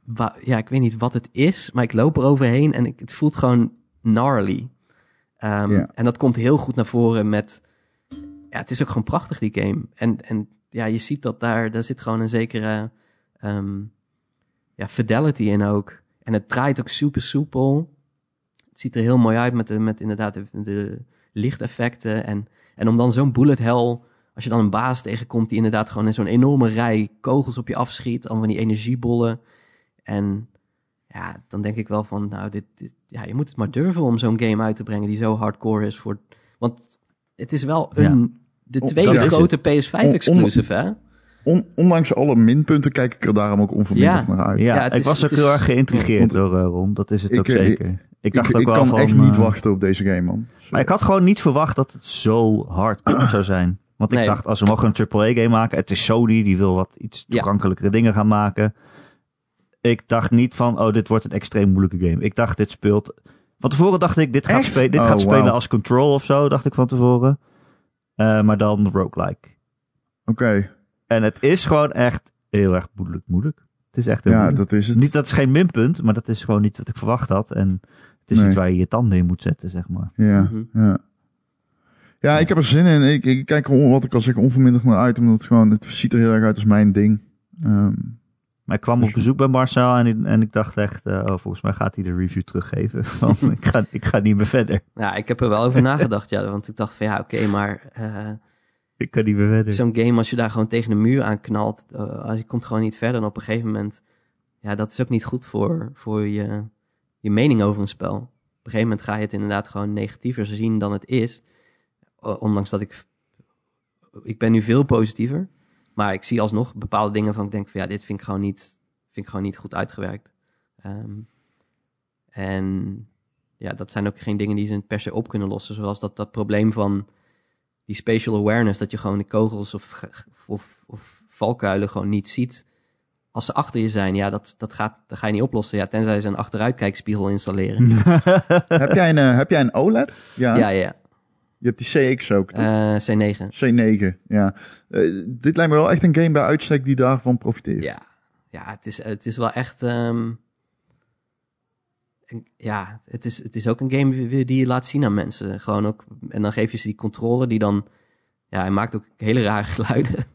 Speaker 3: wa- ja, ik weet niet wat het is, maar ik loop er overheen en ik, het voelt gewoon gnarly. Ehm. En dat komt heel goed naar voren met... Ja, het is ook gewoon prachtig, die game. En, en ja, je ziet dat daar, daar zit gewoon een zekere ehm, ja, fidelity in ook. En het draait ook super soepel. Het ziet er heel mooi uit met, de, met inderdaad de, de lichteffecten. En, en om dan zo'n bullet hell... Als je dan een baas tegenkomt die inderdaad gewoon in zo'n enorme rij kogels op je afschiet. Allemaal van die energiebollen. En ja, dan denk ik wel van, nou, dit, dit, ja, je moet het maar durven om zo'n game uit te brengen die zo hardcore is voor. Want het is wel een, de tweede grote
Speaker 2: On-
Speaker 3: PS5-exclusive, hè?
Speaker 2: On- ondanks alle minpunten kijk ik er daarom ook onverminderd
Speaker 3: Ja.
Speaker 2: naar uit.
Speaker 1: Ja,
Speaker 3: Ja, het
Speaker 1: ik
Speaker 3: is-
Speaker 1: was
Speaker 3: het
Speaker 1: ook
Speaker 3: is-
Speaker 1: heel erg geïntrigeerd door eh, Ron. Dat is het
Speaker 2: Ik,
Speaker 1: ook
Speaker 2: eh,
Speaker 1: zeker. Ik,
Speaker 2: Ik,
Speaker 1: dacht
Speaker 2: ik,
Speaker 1: ook wel
Speaker 2: kan
Speaker 1: van,
Speaker 2: echt niet
Speaker 1: eh,
Speaker 2: wachten op deze game, man.
Speaker 1: Maar ik had gewoon niet verwacht dat het zo hard (clears throat) zou zijn. Want ik
Speaker 3: Nee.
Speaker 1: dacht, als we mogen een AAA-game maken, het is Sony, die wil wat iets
Speaker 3: Ja.
Speaker 1: toegankelijkere dingen gaan maken. Ik dacht niet van, oh, dit wordt een extreem moeilijke game. Ik dacht, dit speelt... Van tevoren dacht ik, dit gaat, spe- dit
Speaker 2: Oh,
Speaker 1: gaat spelen
Speaker 2: wauw.
Speaker 1: als Control of zo, dacht ik van tevoren. Eh, maar dan roguelike.
Speaker 2: Oké,
Speaker 1: En het is gewoon echt heel erg moeilijk. moeilijk. Het is echt heel
Speaker 2: ja,
Speaker 1: moeilijk.
Speaker 2: dat is het.
Speaker 1: Niet, dat is geen minpunt, maar dat is gewoon niet wat ik verwacht had. En het is
Speaker 2: Nee.
Speaker 1: iets waar je je tanden in moet zetten, zeg maar.
Speaker 2: Ja,
Speaker 3: Mhm.
Speaker 2: ja. Ja, ik heb er zin in. Ik, ik kijk er, wat ik al zeg, onverminderd naar uit. Omdat het gewoon, het ziet er heel erg uit als mijn ding. Ehm,
Speaker 1: Maar ik kwam op bezoek bij Marcel en, ik- en ik dacht echt, eh, oh, volgens mij gaat hij de review teruggeven. (laughs) Want ik, ga, ik ga niet meer verder.
Speaker 3: Ja, ik heb er wel over nagedacht, ja. Want ik dacht van ja, oké, maar eh,
Speaker 1: Ik kan niet meer
Speaker 3: zo'n game als je daar gewoon tegen de muur aan knalt, eh, als je komt gewoon niet verder. En op een gegeven moment, ja, dat is ook niet goed voor, voor je, je mening over een spel. Op een gegeven moment ga je het inderdaad gewoon negatiever zien dan het is. Ondanks dat ik, ik ben nu veel positiever. Maar ik zie alsnog bepaalde dingen van ik denk van ja, dit vind ik gewoon niet, vind ik gewoon niet goed uitgewerkt. Ehm, en ja, dat zijn ook geen dingen die ze per se op kunnen lossen. Zoals dat, dat probleem van die spatial awareness. Dat je gewoon de kogels of, of, of valkuilen gewoon niet ziet. Als ze achter je zijn, ja, dat, dat, gaat, dat ga je niet oplossen. Ja, tenzij ze een achteruitkijkspiegel installeren. (laughs)
Speaker 2: heb, jij een, eh, heb jij een OLED? Ja.
Speaker 3: ja, ja.
Speaker 2: Je hebt die CX ook, toch?
Speaker 3: Eh, C9.
Speaker 2: C9, ja. Eh, dit lijkt me wel echt een game bij uitstek die daarvan profiteert.
Speaker 3: Ja, ja het, is, het is wel echt. ehm, ja, het is, het is ook een game die- je laat zien aan mensen. Gewoon ook, en dan geef je ze die controller die dan. Ja, hij maakt ook hele rare (laughs) geluiden. (laughs)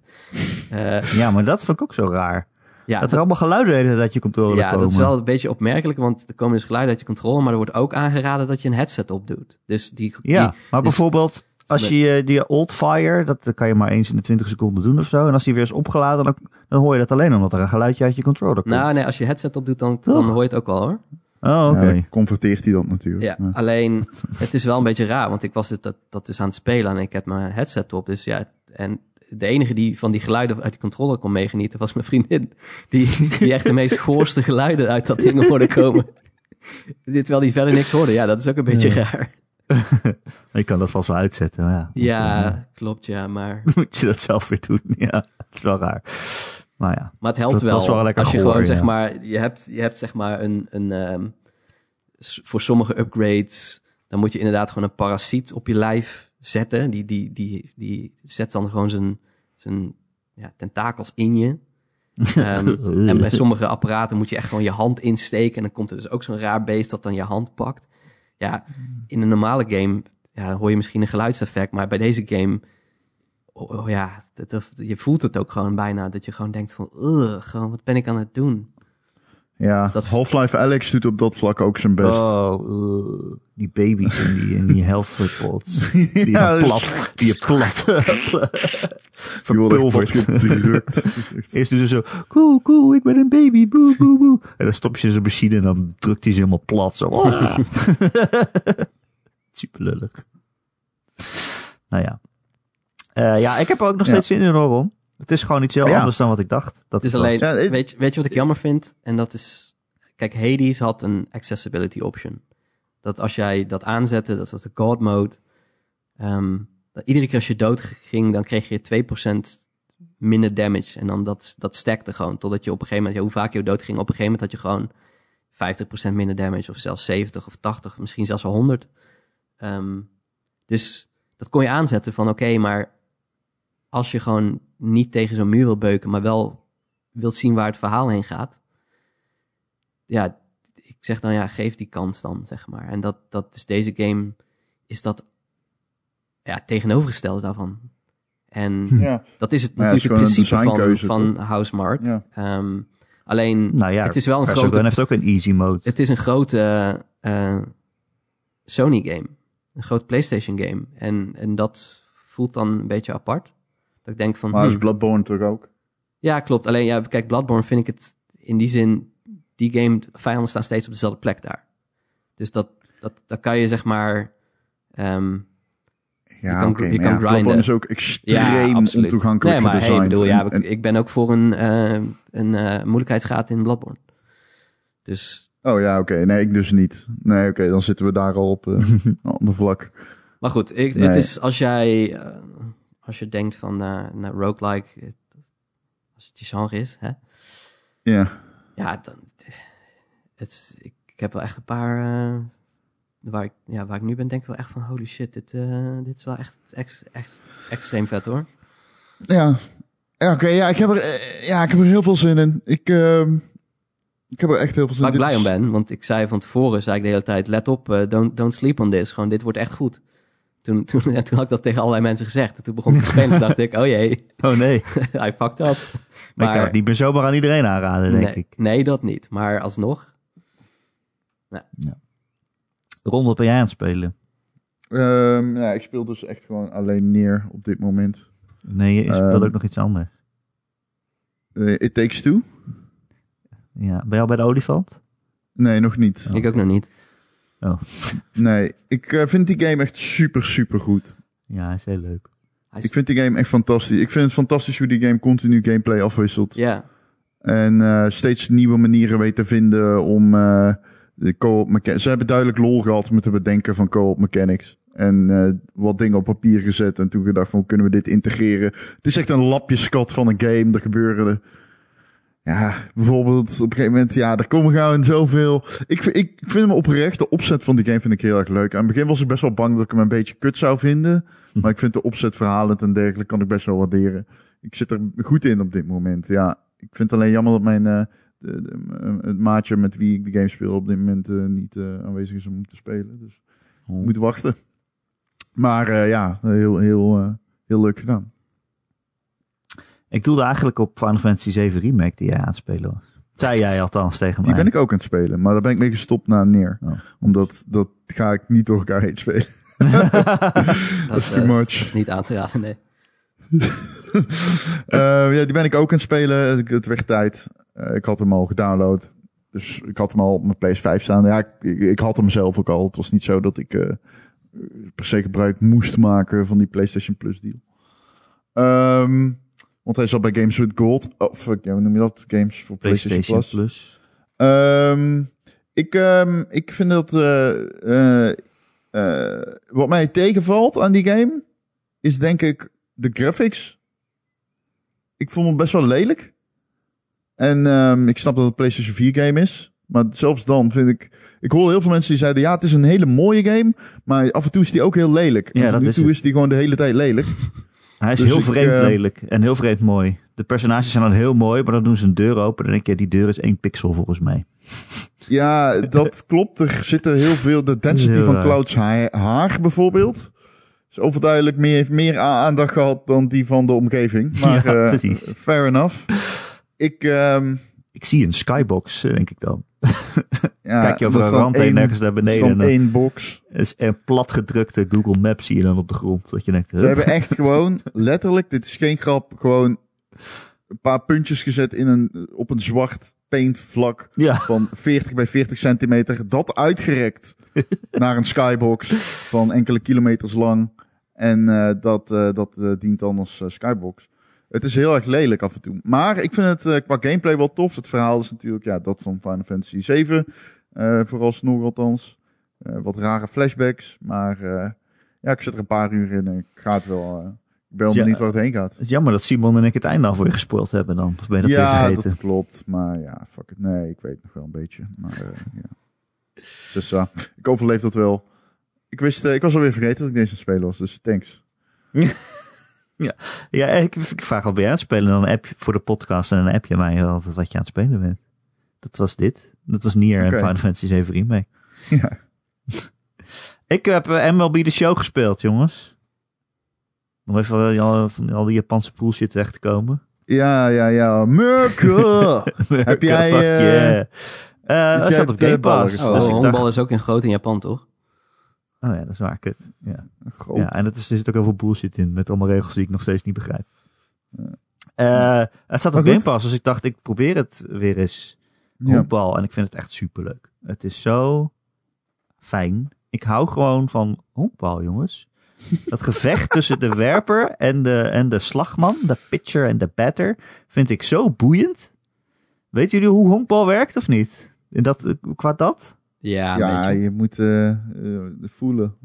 Speaker 3: Eh,
Speaker 1: Ja, maar dat vond ik ook zo raar.
Speaker 3: ja,
Speaker 1: dat er allemaal geluiden deden dat je controle
Speaker 3: ja,
Speaker 1: komen.
Speaker 3: dat is wel een beetje opmerkelijk, want er komen dus geluiden uit je controle, maar er wordt ook aangeraden dat je een headset opdoet. Dus die,
Speaker 1: Ja,
Speaker 3: die-
Speaker 1: maar
Speaker 3: dus-
Speaker 1: bijvoorbeeld als je eh, die old fire, dat kan je maar eens in de 20 seconden doen of zo. En als die weer is opgeladen, dan, dan hoor je dat alleen omdat er een geluidje uit je controller komt.
Speaker 3: nou nee, als je headset opdoet, dan, dan hoor je het ook wel hoor.
Speaker 1: Oh, oké.
Speaker 2: Ja, dan converteert hij dat natuurlijk.
Speaker 3: Ja, alleen het is wel een beetje raar, want ik was het, dat, dat dus aan het spelen en ik heb mijn headset op. Dus ja, en de enige die van die geluiden uit die controller kon meegenieten was mijn vriendin. Die, die echt de meest goorste geluiden uit dat ding hoorde komen. Dit terwijl die verder niks hoorde. Ja, dat is ook een beetje raar. (laughs)
Speaker 1: Je kan dat vast wel uitzetten, maar ja.
Speaker 3: Ja, klopt ja, maar... (laughs)
Speaker 1: Moet je dat zelf weer doen. Ja, het is wel raar. Maar ja.
Speaker 3: Maar het helpt wel. als je
Speaker 1: goor,
Speaker 3: gewoon, zeg maar, je hebt, je hebt zeg maar een, een ehm, voor sommige upgrades, dan moet je inderdaad gewoon een parasiet op je lijf zetten. Die, die, die, die zet dan gewoon zijn, zijn ja, tentakels in je. (laughs) Ehm, en bij sommige apparaten moet je echt gewoon je hand insteken. En dan komt er dus ook zo'n raar beest dat dan je hand pakt. Ja, in een normale game ja, hoor je misschien een geluidseffect. Maar bij deze game, oh, oh ja, dat, je voelt het ook gewoon bijna. Dat je gewoon denkt van, "Ugh, gewoon, wat ben ik aan het doen?
Speaker 2: Ja,
Speaker 3: dat-
Speaker 2: Half-Life Alex doet op dat vlak ook zijn best.
Speaker 1: Oh, uh, die baby's in die, in die health pods. (laughs) Die
Speaker 2: Ja,
Speaker 1: je
Speaker 2: dus-
Speaker 1: plat, die je plat (laughs)
Speaker 2: gedrukt. (laughs)
Speaker 1: Eerst doen ze zo, koe, koe, ik ben een baby, boe, boe, boe. En dan stop je ze in zijn machine en dan drukt hij ze helemaal plat. Zo. Ah. Super lullig. Nou ja. Eh, ja, ik heb er ook nog
Speaker 2: Ja.
Speaker 1: steeds zin in hoor, Ron. Het is gewoon iets heel
Speaker 2: Ja.
Speaker 1: anders dan wat ik dacht. Dat
Speaker 3: Het is alleen,
Speaker 2: Ja, het-
Speaker 3: weet, je- weet je wat ik jammer vind? En dat is, kijk, Hades had een accessibility option. Dat als jij dat aanzette, dat was de God mode. ehm, dat iedere keer als je dood ging, dan kreeg je 2% minder damage. En dan dat, dat stakte gewoon. Totdat je op een gegeven moment, ja, hoe vaak je dood ging, op een gegeven moment had je gewoon 50% minder damage. Of zelfs 70 of 80, misschien zelfs wel 100. Ehm, dus dat kon je aanzetten van, oké, maar als je gewoon niet tegen zo'n muur wil beuken, maar wel wilt zien waar het verhaal heen gaat. Ja, ik zeg dan ja, geef die kans dan, zeg maar. En dat, dat is deze game, is dat ja, tegenovergestelde daarvan. En
Speaker 2: Ja,
Speaker 3: dat is het
Speaker 2: Nou ja, het is
Speaker 3: natuurlijk het principe van, van Housemark.
Speaker 2: ja.
Speaker 3: Ehm, alleen,
Speaker 1: Nou ja,
Speaker 3: het is wel een grote
Speaker 1: heeft ook een easy mode.
Speaker 3: het is een grote eh, Sony game. Een groot PlayStation game. En, en dat voelt dan een beetje apart. Dat ik denk van...
Speaker 2: Maar is
Speaker 3: hmm,
Speaker 2: Bloodborne toch ook?
Speaker 3: ja, klopt. Alleen, ja, kijk, Bloodborne vind ik het in die zin... Die game, vijanden staan steeds op dezelfde plek daar. Dus dat, dat, dat kan je zeg maar... ehm,
Speaker 2: Ja,
Speaker 3: kan- je kan
Speaker 2: ja,
Speaker 3: grinden.
Speaker 2: Bloodborne is ook extreem
Speaker 3: absoluut.
Speaker 2: ontoegankelijk
Speaker 3: Nee, maar hey, bedoel, ja,
Speaker 2: En-
Speaker 3: ik,
Speaker 2: en-
Speaker 3: ik ben ook voor een, eh, een eh, moeilijkheidsgraad in Bloodborne. Dus,
Speaker 2: oh ja, oké. Nee, ik dus niet. Nee, oké. dan zitten we daar al op eh (laughs) ander vlak.
Speaker 3: maar goed, ik,
Speaker 2: Nee.
Speaker 3: het is als jij, als je denkt van naar roguelike, als het je genre is, hè,
Speaker 2: Ja.
Speaker 3: ja, dan, het, ik, ik heb wel echt een paar, eh, waar, ik, ja, waar ik nu ben, denk ik wel echt van, holy shit, dit, eh, dit is wel echt ex, ex- extreem vet hoor.
Speaker 2: Ja. Ja, oké. ja, ik heb er, ja, ik heb er heel veel zin in. Ik, ehm, ik heb er echt heel veel zin
Speaker 3: Waar
Speaker 2: in.
Speaker 3: ik blij om ben, want ik zei van tevoren, zei ik de hele tijd, let op, don't, don't sleep on this. Gewoon, dit wordt echt goed. Toen, toen, (laughs) en toen had ik dat tegen allerlei mensen gezegd. En toen begon ik te spelen. Dacht ik, oh jee, (laughs)
Speaker 1: Oh nee, (laughs)
Speaker 3: hij fucked up.
Speaker 1: maar ik kan het niet meer zomaar aan iedereen aanraden, denk
Speaker 3: nee,
Speaker 1: ik.
Speaker 3: nee, dat niet. Maar alsnog,
Speaker 1: Ron, wat ben jij aan het spelen?
Speaker 2: Ehm, ja, ik speel dus echt gewoon alleen neer op dit moment.
Speaker 1: Nee, je speelt
Speaker 2: Ehm.
Speaker 1: ook nog iets anders.
Speaker 2: Eh, It Takes Two?
Speaker 1: Ja, ben je al bij de olifant?
Speaker 2: Nee, nog niet.
Speaker 3: ik ook nog niet.
Speaker 2: Nee, ik eh, vind die game echt super, super goed.
Speaker 1: Ja, hij is heel leuk.
Speaker 3: Is-
Speaker 2: Ik vind die game echt fantastisch. Ik vind het fantastisch hoe die game continu gameplay afwisselt.
Speaker 3: Ja,
Speaker 2: En eh, steeds nieuwe manieren weet te vinden om eh, de co-op mechanics. Ze hebben duidelijk lol gehad met het bedenken van co-op mechanics. En eh, wat dingen op papier gezet. En toen gedacht van hoe kunnen we dit integreren. Het is echt een lapjeskat van een game. Er gebeuren er. Ja, bijvoorbeeld op een gegeven moment. Ja, er komen gewoon zoveel. Ik, vind- ik vind hem oprecht. De opzet van die game vind ik heel erg leuk. Aan het begin was ik best wel bang dat ik hem een beetje kut zou vinden. Maar ik vind de opzet verhalend en dergelijke kan ik best wel waarderen. Ik zit er goed in op dit moment. Ja, ik vind het alleen jammer dat mijn eh, de, de- het maatje met wie ik de game speel op dit moment eh, niet eh, aanwezig is om te spelen. Dus
Speaker 1: Oh.
Speaker 2: ik moet wachten. Maar ja, heel, heel, heel leuk gedaan.
Speaker 1: Ik doelde eigenlijk op Final Fantasy 7 Remake die jij aan het spelen was. Zei jij althans tegen
Speaker 2: Die
Speaker 1: mij.
Speaker 2: ben ik ook aan het spelen, maar daar ben ik mee gestopt na neer.
Speaker 1: Oh.
Speaker 2: Omdat dat ga ik niet door elkaar heen spelen. (laughs)
Speaker 3: dat,
Speaker 2: is too
Speaker 3: eh,
Speaker 2: much.
Speaker 3: Dat is niet aan te raden, nee. (laughs)
Speaker 2: Eh, ja, die ben ik ook aan het spelen. Het- werd tijd. Eh, ik had hem al gedownload. Dus ik had hem al op mijn PS5 staan. Ja, ik, ik, ik had hem zelf ook al. Het was niet zo dat ik eh, per se gebruik moest maken van die PlayStation Plus deal. Ehm, want hij zat bij Games with Gold. Of eh, ja, hoe noem je dat? Games voor PlayStation,
Speaker 1: PlayStation
Speaker 2: Plus.
Speaker 1: Plus.
Speaker 2: Ehm, ik, ehm, ik vind dat... eh, eh, eh, wat mij tegenvalt aan die game... is denk ik de graphics. Ik vond hem best wel lelijk. En ehm, ik snap dat het een PlayStation 4 game is. Maar zelfs dan vind ik... Ik hoor heel veel mensen die zeiden... Ja, het is een hele mooie game. Maar af en toe is die ook heel lelijk.
Speaker 1: Ja,
Speaker 2: en tot nu
Speaker 1: is
Speaker 2: toe
Speaker 1: het.
Speaker 2: is die gewoon de hele tijd lelijk. (laughs)
Speaker 1: Hij is
Speaker 2: Dus
Speaker 1: heel
Speaker 2: ik,
Speaker 1: vreemd
Speaker 2: eh,
Speaker 1: lelijk en heel vreemd mooi. De personages zijn dan heel mooi, maar dan doen ze een deur open. Dan denk je, die deur is één pixel volgens mij.
Speaker 2: Ja, dat (laughs) klopt. Er zitten heel veel... De density van. Clouds haar, bijvoorbeeld... is overduidelijk meer, heeft meer aandacht gehad... dan die van de omgeving. (laughs) Maar
Speaker 1: Ja,
Speaker 2: eh, fair enough. Ik... ehm,
Speaker 1: Ik zie een skybox, eh, denk ik dan. (laughs)
Speaker 2: ja,
Speaker 1: Kijk je over
Speaker 2: er
Speaker 1: een rand heen, nergens naar
Speaker 2: er
Speaker 1: beneden. dan
Speaker 2: één box.
Speaker 1: is een platgedrukte Google Maps zie je dan op de grond. Dat je denkt,
Speaker 2: Ze hebben echt (laughs) gewoon, letterlijk, dit is geen grap, gewoon een paar puntjes gezet in een, op een zwart paintvlak
Speaker 1: Ja,
Speaker 2: van 40 bij 40 centimeter. Dat uitgerekt (laughs) naar een skybox van enkele kilometers lang. En eh, dat, eh, dat eh, dient dan als skybox. Het is heel erg lelijk af en toe. Maar ik vind het eh, qua gameplay wel tof. Het verhaal is natuurlijk ja, dat van Final Fantasy 7. eh vooralsnog althans. Eh, wat rare flashbacks. Maar ja, ik zit er een paar uur in. En ik ga het wel. ik ben
Speaker 1: Ja.
Speaker 2: benieuwd waar het heen gaat.
Speaker 1: het is jammer dat Simon en ik het einde al voor je gespoild hebben dan. Of ben je dat
Speaker 2: ja,
Speaker 1: vergeten?
Speaker 2: dat klopt. Maar ja, fuck it. Nee, ik weet nog wel een beetje. Maar ja. Dus ja, ik overleef dat wel. Ik wist, ik was alweer vergeten dat ik deze aan spelen was. Dus thanks. (laughs)
Speaker 1: Ja, ik, ik vraag al bij aan het spelen. Dan app je voor de podcast en dan app je mij altijd wat je aan het spelen bent. Dat was dit. Dat was Nier en Final Fantasy 7 Remake.
Speaker 2: Ja. (laughs)
Speaker 1: Ik heb eh, MLB The Show gespeeld, jongens. Om even eh, al, van al die Japanse bullshit weg te komen.
Speaker 2: Ja, ja, ja. Merkel! (laughs) Heb jij,
Speaker 1: Fuck
Speaker 2: eh,
Speaker 1: yeah. Eh,
Speaker 2: jij
Speaker 1: dat staat op
Speaker 2: eh,
Speaker 1: Game Pass.
Speaker 2: gespeeld.
Speaker 3: Oh,
Speaker 1: dus ik
Speaker 3: honkbal
Speaker 1: dacht,
Speaker 3: is ook in groot in Japan, toch?
Speaker 1: Oh ja, dat is waar, kut. Ja.
Speaker 2: Groot.
Speaker 1: Ja, en het is, er zit ook heel veel bullshit in. Met allemaal regels die ik nog steeds niet begrijp. Eh, het staat op
Speaker 2: Maar
Speaker 1: Game. Pass, dus ik dacht, ik probeer het weer eens.
Speaker 2: Ja.
Speaker 1: Honkbal. En ik vind het echt superleuk. Het is zo fijn. Ik hou gewoon van honkbal, jongens. Dat (laughs) gevecht tussen de werper en de, en de slagman, de pitcher en de batter, vind ik zo boeiend. Weten jullie hoe honkbal werkt of niet? In dat, qua dat?
Speaker 3: Ja,
Speaker 2: Ja, je moet eh, eh, voelen.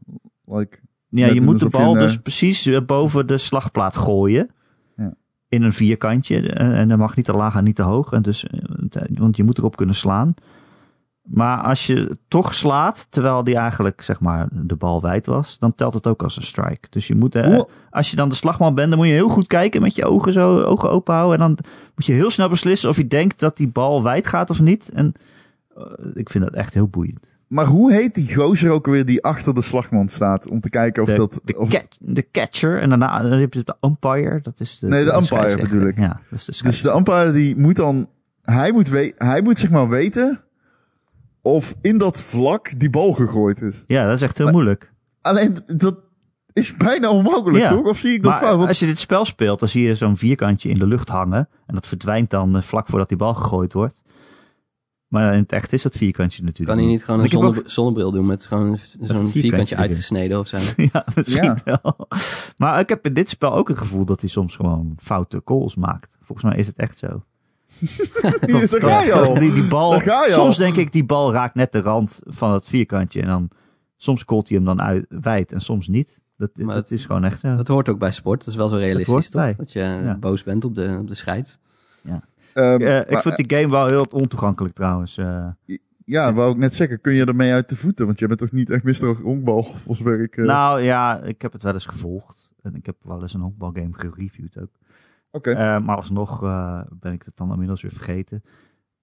Speaker 2: Like,
Speaker 1: Ja, je moet de bal
Speaker 2: een,
Speaker 1: dus
Speaker 2: eh,
Speaker 1: precies boven de slagplaat gooien.
Speaker 2: Ja.
Speaker 1: In een vierkantje. En dat mag niet te laag en niet te hoog. En dus, want je moet erop kunnen slaan. Maar als je toch slaat, terwijl die eigenlijk zeg maar de bal wijd was, dan telt het ook als een strike. Dus je moet, eh, als je dan de slagman bent, dan moet je heel goed kijken met je ogen zo ogen open houden. En dan moet je heel snel beslissen of je denkt dat die bal wijd gaat of niet. En ik vind dat echt heel boeiend.
Speaker 2: maar hoe heet die gozer ook weer die achter de slagman staat? Om te kijken of
Speaker 1: De,
Speaker 2: dat...
Speaker 1: de,
Speaker 2: of-
Speaker 1: cat- de catcher en daarna dan heb je de umpire. Dat is de,
Speaker 2: Nee, de umpire bedoel ik.
Speaker 1: Ja, dat is de
Speaker 2: dus de umpire die moet dan... Hij moet, we, hij moet zeg maar weten of in dat vlak die bal gegooid is.
Speaker 1: Ja, dat is echt heel
Speaker 2: Maar-
Speaker 1: moeilijk.
Speaker 2: Alleen dat is bijna onmogelijk,
Speaker 1: Ja.
Speaker 2: toch? Of zie ik dat
Speaker 1: Maar als je dit spel speelt, dan zie je zo'n vierkantje in de lucht hangen. En dat verdwijnt dan eh, vlak voordat die bal gegooid wordt. Maar in het echt is dat vierkantje natuurlijk
Speaker 3: Kan hij niet gewoon een zonnebril doen met gewoon zo'n
Speaker 1: vierkantje
Speaker 3: uitgesneden of zo? (laughs)
Speaker 1: Ja, misschien
Speaker 2: Ja.
Speaker 1: wel. Maar ik heb in dit spel ook het gevoel dat hij soms gewoon foute calls maakt. Volgens mij is het echt zo. (laughs)
Speaker 2: Hier, daar ga je al.
Speaker 1: Die, die bal,
Speaker 2: je
Speaker 1: soms
Speaker 2: al.
Speaker 1: denk ik, die bal raakt net de rand van het vierkantje. En dan, soms call hij hem dan uit, wijd en soms niet. Dat,
Speaker 3: Maar
Speaker 1: dat
Speaker 3: het-
Speaker 1: is gewoon echt zo.
Speaker 3: Dat hoort ook bij sport. Dat is wel zo realistisch,
Speaker 1: hoort
Speaker 3: toch?
Speaker 1: bij.
Speaker 3: Dat je
Speaker 1: Ja.
Speaker 3: boos bent op de, op de scheids.
Speaker 2: Ehm,
Speaker 1: Eh, ik
Speaker 2: maar-
Speaker 1: vond die game wel heel ontoegankelijk trouwens. eh.
Speaker 2: Ja, wou ik net zeggen. Kun je ermee uit de voeten? Want je bent toch niet echt Mr. Honkbal, volgens eh,
Speaker 1: Nou ja, ik heb het wel eens gevolgd. En ik heb wel eens een honkbalgame gereviewd ook.
Speaker 2: Oké.
Speaker 1: Eh, maar alsnog eh, ben ik het dan inmiddels weer vergeten.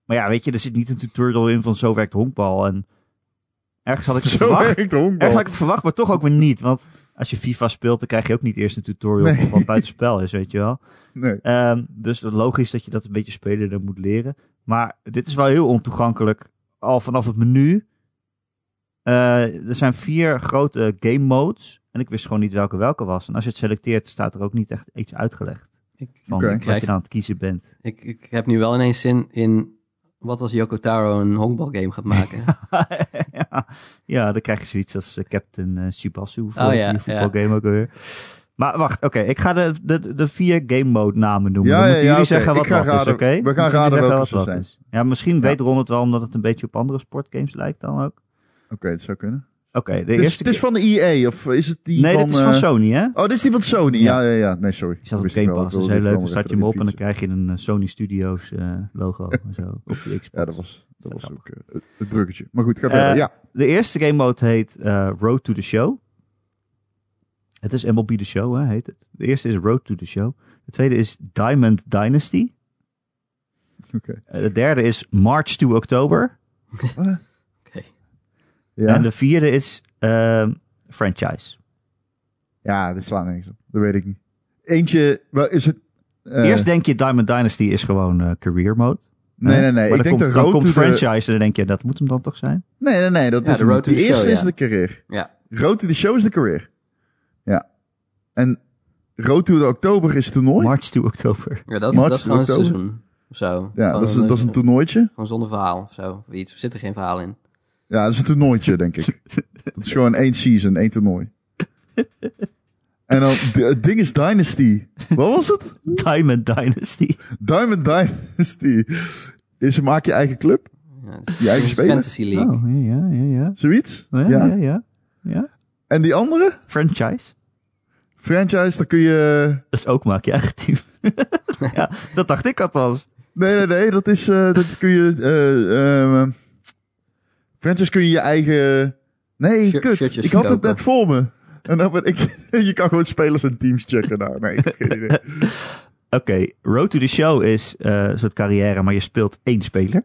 Speaker 1: Maar ja, weet je, er zit niet een tutorial in van zo werkt honkbal. En ergens had ik het
Speaker 2: Zo
Speaker 1: verwacht. Ergens had ik het verwacht, maar toch ook weer niet. Want als je FIFA speelt, dan krijg je ook niet eerst een tutorial
Speaker 2: Nee.
Speaker 1: van wat buitenspel is, weet je wel.
Speaker 2: Nee.
Speaker 1: Ehm, dus logisch dat je dat een beetje speler moet leren. Maar dit is wel heel ontoegankelijk. Al vanaf het menu. Eh, er zijn vier grote game modes. En ik wist gewoon niet welke welke was. En als je het selecteert, staat er ook niet echt iets uitgelegd.
Speaker 3: Ik,
Speaker 1: Van
Speaker 2: Oké.
Speaker 1: wat je dan aan het kiezen bent.
Speaker 3: ik, ik heb nu wel ineens zin in... Wat als Yoko Taro een honkbalgame gaat maken? (laughs)
Speaker 1: ja, ja, dan krijg je zoiets als eh, Captain eh Subasu. Voor
Speaker 3: Oh ja,
Speaker 1: die voetbalgame ook weer. Maar wacht, oké. ik ga de, de, de vier game mode namen noemen.
Speaker 2: Ja,
Speaker 1: moeten
Speaker 2: ja,
Speaker 1: jullie zeggen wat wat is, oké?
Speaker 2: we gaan raden welke
Speaker 1: wat
Speaker 2: ze zijn.
Speaker 1: is. Ja, misschien weet Ron het wel omdat het een beetje op andere sportgames lijkt dan ook.
Speaker 2: Oké, het zou kunnen.
Speaker 1: Oké, de
Speaker 2: Het is,
Speaker 1: eerste
Speaker 2: het is van de EA, of is het die
Speaker 1: Nee,
Speaker 2: van...
Speaker 1: dit is van
Speaker 2: eh,
Speaker 1: Sony, hè?
Speaker 2: Oh, dit is die van Sony. Ja, ja, ja. Nee, sorry.
Speaker 1: Die staat op
Speaker 2: ik
Speaker 1: Game. Pass.
Speaker 2: Ik
Speaker 1: Dat is heel leuk. Dan staat je hem op en dan krijg je een eh, Sony Studios eh, logo en zo (laughs) op de Xbox.
Speaker 2: Ja, dat was, dat was ook het, bruggetje. Maar goed, ga verder. Ja.
Speaker 1: De eerste game mode heet Road to the Show. Het is MLB The Show, hè, heet het. De eerste is Road to the Show. De tweede is Diamond Dynasty.
Speaker 2: Oké.
Speaker 1: De derde is March to October.
Speaker 2: Ja.
Speaker 1: En de vierde is ehm, Franchise.
Speaker 2: ja, dit slaat niks op. Dat weet ik niet. Eentje, wel, is het... eh,
Speaker 1: Eerst denk je Diamond Dynasty is gewoon eh, career mode.
Speaker 2: nee, nee, nee.
Speaker 1: Maar
Speaker 2: Ik
Speaker 1: dan
Speaker 2: denk
Speaker 1: komt,
Speaker 2: de
Speaker 1: dan
Speaker 2: road
Speaker 1: komt
Speaker 2: to the...
Speaker 1: franchise en dan denk je, dat moet hem dan toch zijn?
Speaker 2: Nee, nee, nee. Dat
Speaker 3: Ja,
Speaker 2: is
Speaker 3: de road to
Speaker 2: eerste
Speaker 3: show,
Speaker 2: is
Speaker 3: ja.
Speaker 2: de career.
Speaker 3: Ja.
Speaker 2: Road to the show is de career. Ja. En Road to the oktober is toernooi.
Speaker 1: March to October.
Speaker 3: ja, dat is, dat is gewoon seizoen. Of zo.
Speaker 2: ja, dat is, dat is een toernooitje.
Speaker 3: Gewoon zonder verhaal of zo. of Iets. Er zit er geen verhaal in.
Speaker 2: Ja, dat is een toernooitje, denk ik. Dat is gewoon één season, één toernooi. En dan, het ding is Dynasty. Wat was het?
Speaker 1: Diamond Dynasty.
Speaker 2: Diamond Dynasty. Is maak je eigen club?
Speaker 3: Ja, is
Speaker 2: Je eigen speler?
Speaker 3: Fantasy League.
Speaker 1: Oh, ja, ja, ja.
Speaker 2: Zoiets?
Speaker 1: Ja,
Speaker 2: Ja.
Speaker 1: ja, ja. ja.
Speaker 2: En die andere?
Speaker 1: Franchise.
Speaker 2: Franchise, dan kun je...
Speaker 1: Dat is ook maak je eigen team. (laughs) ja, dat dacht ik althans.
Speaker 2: Nee, nee, nee. Dat is... eh, dat kun je... eh, eh, franchise kun je je eigen... Nee,
Speaker 3: Shirt-
Speaker 2: kut. Ik had het net voor me. En dan ben ik... (laughs) je kan gewoon spelers en teams checken. Nou, nee, ik heb geen idee. (laughs)
Speaker 1: Oké, Road to the Show is eh, een soort carrière, maar je speelt één speler.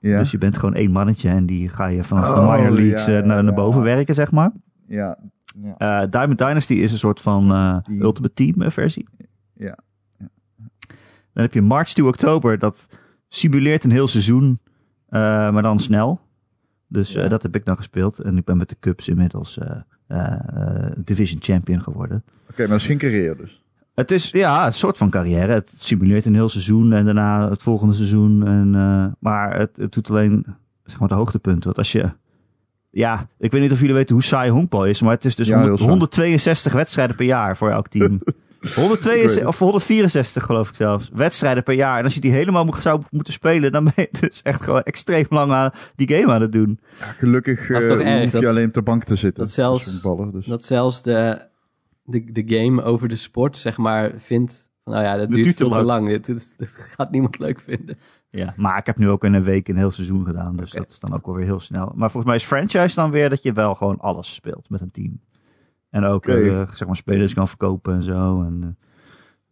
Speaker 2: Ja.
Speaker 1: Dus je bent gewoon één mannetje en die ga je vanaf de
Speaker 2: Oh,
Speaker 1: minor leagues
Speaker 2: ja,
Speaker 1: eh, naar, naar boven werken, zeg maar.
Speaker 2: Ja. ja.
Speaker 1: Eh, Diamond Dynasty is een soort van
Speaker 2: Team.
Speaker 1: Ultimate Team versie.
Speaker 2: Ja.
Speaker 1: Dan heb je March to October, dat simuleert een heel seizoen, maar dan snel. Dus eh, dat heb ik dan gespeeld. En ik ben met de Cubs inmiddels eh, eh, Division Champion geworden.
Speaker 2: Oké, maar dat is geen carrière dus.
Speaker 1: Het is ja, een soort van carrière. Het simuleert een heel seizoen en daarna het volgende seizoen. En, maar het, het doet alleen zeg maar, de hoogtepunten. Want als je. Ja, ik weet niet of jullie weten hoe saai honkbal is. Maar het is dus
Speaker 2: Ja, heel
Speaker 1: 100
Speaker 2: saai.
Speaker 1: 162 wedstrijden per jaar voor elk team. (laughs) 162, of 164 geloof ik zelfs. Wedstrijden per jaar. En als je die helemaal moet, zou moeten spelen, dan ben je (laughs) dus echt gewoon extreem lang aan die game aan het doen.
Speaker 2: Ja, gelukkig
Speaker 3: Dat is
Speaker 2: eh,
Speaker 3: toch erg,
Speaker 2: hoef je
Speaker 3: dat-
Speaker 2: alleen op de bank te zitten.
Speaker 3: dat zelfs-
Speaker 2: dus.
Speaker 3: Dat zelfs de, de, de game over de sport, zeg maar, vindt... van, Nou ja, dat
Speaker 1: Dat
Speaker 3: duurt
Speaker 1: te lang.
Speaker 3: lang. Dit, dit, dit gaat niemand leuk vinden.
Speaker 1: Ja, maar ik heb nu ook in een week een heel seizoen gedaan. Dus dat is dan ook wel weer heel snel. Maar volgens mij is franchise dan weer dat je wel gewoon alles speelt met een team. En ook eh, zeg maar spelers kan verkopen en zo. En eh,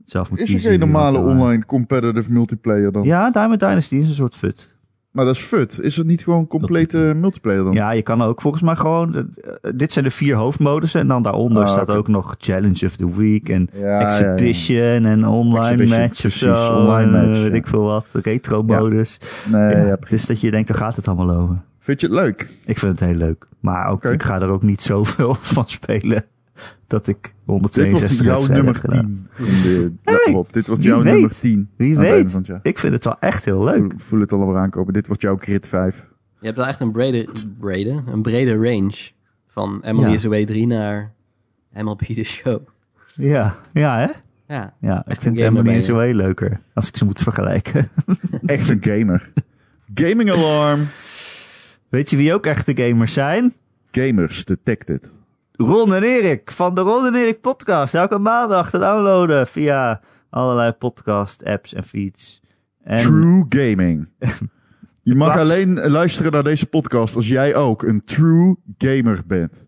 Speaker 1: zelf moet
Speaker 2: Is er geen normale
Speaker 1: wat, eh,
Speaker 2: online competitive multiplayer dan?
Speaker 1: Ja, Diamond Dynasty is een soort fut.
Speaker 2: Maar dat is fut. Is het niet gewoon complete multiplayer dan?
Speaker 1: Ja, je kan ook volgens mij gewoon... dit zijn de vier hoofdmodussen. En dan daaronder
Speaker 2: Ah,
Speaker 1: staat ook nog Challenge of the Week. En
Speaker 2: Ja, ja, ja.
Speaker 1: Exhibition en online
Speaker 2: Exhibition,
Speaker 1: match of zo.
Speaker 2: online match,
Speaker 1: weet ik veel wat. Retro modus.
Speaker 2: Nee,
Speaker 1: het is dat je denkt, daar gaat het allemaal over.
Speaker 2: Vind je het leuk?
Speaker 1: Ik vind het heel leuk. Maar ook, ik ga er ook niet (laughs) zoveel van spelen. Dat ik
Speaker 2: Dit
Speaker 1: 162
Speaker 2: wordt jouw nummer
Speaker 1: heb gedaan.
Speaker 2: 10. In de,
Speaker 1: Hey,
Speaker 2: laptop. Dit wordt jouw
Speaker 1: weet?
Speaker 2: nummer 10.
Speaker 1: Wie weet.
Speaker 2: van.
Speaker 1: Ik vind het wel echt heel leuk.
Speaker 2: Voel, voel het al wel aankomen. Dit wordt jouw grid 5.
Speaker 3: Je hebt wel echt een brede, brede, een brede range. Van Emily
Speaker 1: Ja.
Speaker 3: is Away 3 naar MLB The Show.
Speaker 1: Ja, ja hè?
Speaker 3: Ja,
Speaker 1: Ja, ik vind Emily is leuker. Als ik ze moet vergelijken.
Speaker 2: Echt een gamer. (laughs) Gaming Alarm.
Speaker 1: Weet je wie ook echte gamers zijn?
Speaker 2: Gamers Detected.
Speaker 1: Ron en Erik van de Ron en Erik podcast. Elke maandag te downloaden via allerlei podcast apps en feeds. En
Speaker 2: True Gaming. (laughs) Je mag alleen luisteren naar deze podcast als jij ook een true gamer bent.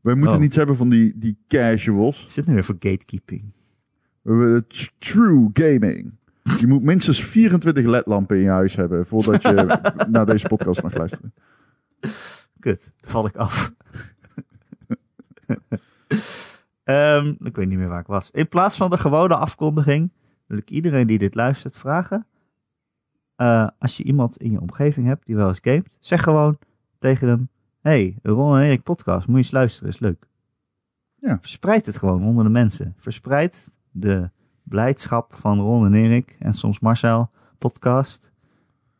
Speaker 2: Wij moeten
Speaker 1: Oh.
Speaker 2: niets hebben van die, die casuals.
Speaker 1: Zit nu weer voor gatekeeping?
Speaker 2: We t- true gaming. Je moet minstens 24 ledlampen in je huis hebben voordat je (laughs) naar deze podcast mag luisteren.
Speaker 1: Kut, dan val ik af. (laughs) Ehm, ik weet niet meer waar ik was. In plaats van de gewone afkondiging wil ik iedereen die dit luistert vragen. eh, als je iemand in je omgeving hebt die wel eens gamet, zeg gewoon tegen hem: Hey, Ron en Erik podcast, moet je eens luisteren, is leuk.
Speaker 2: Ja.
Speaker 1: Verspreid het gewoon onder de mensen. Verspreid de blijdschap van Ron en Erik en soms Marcel podcast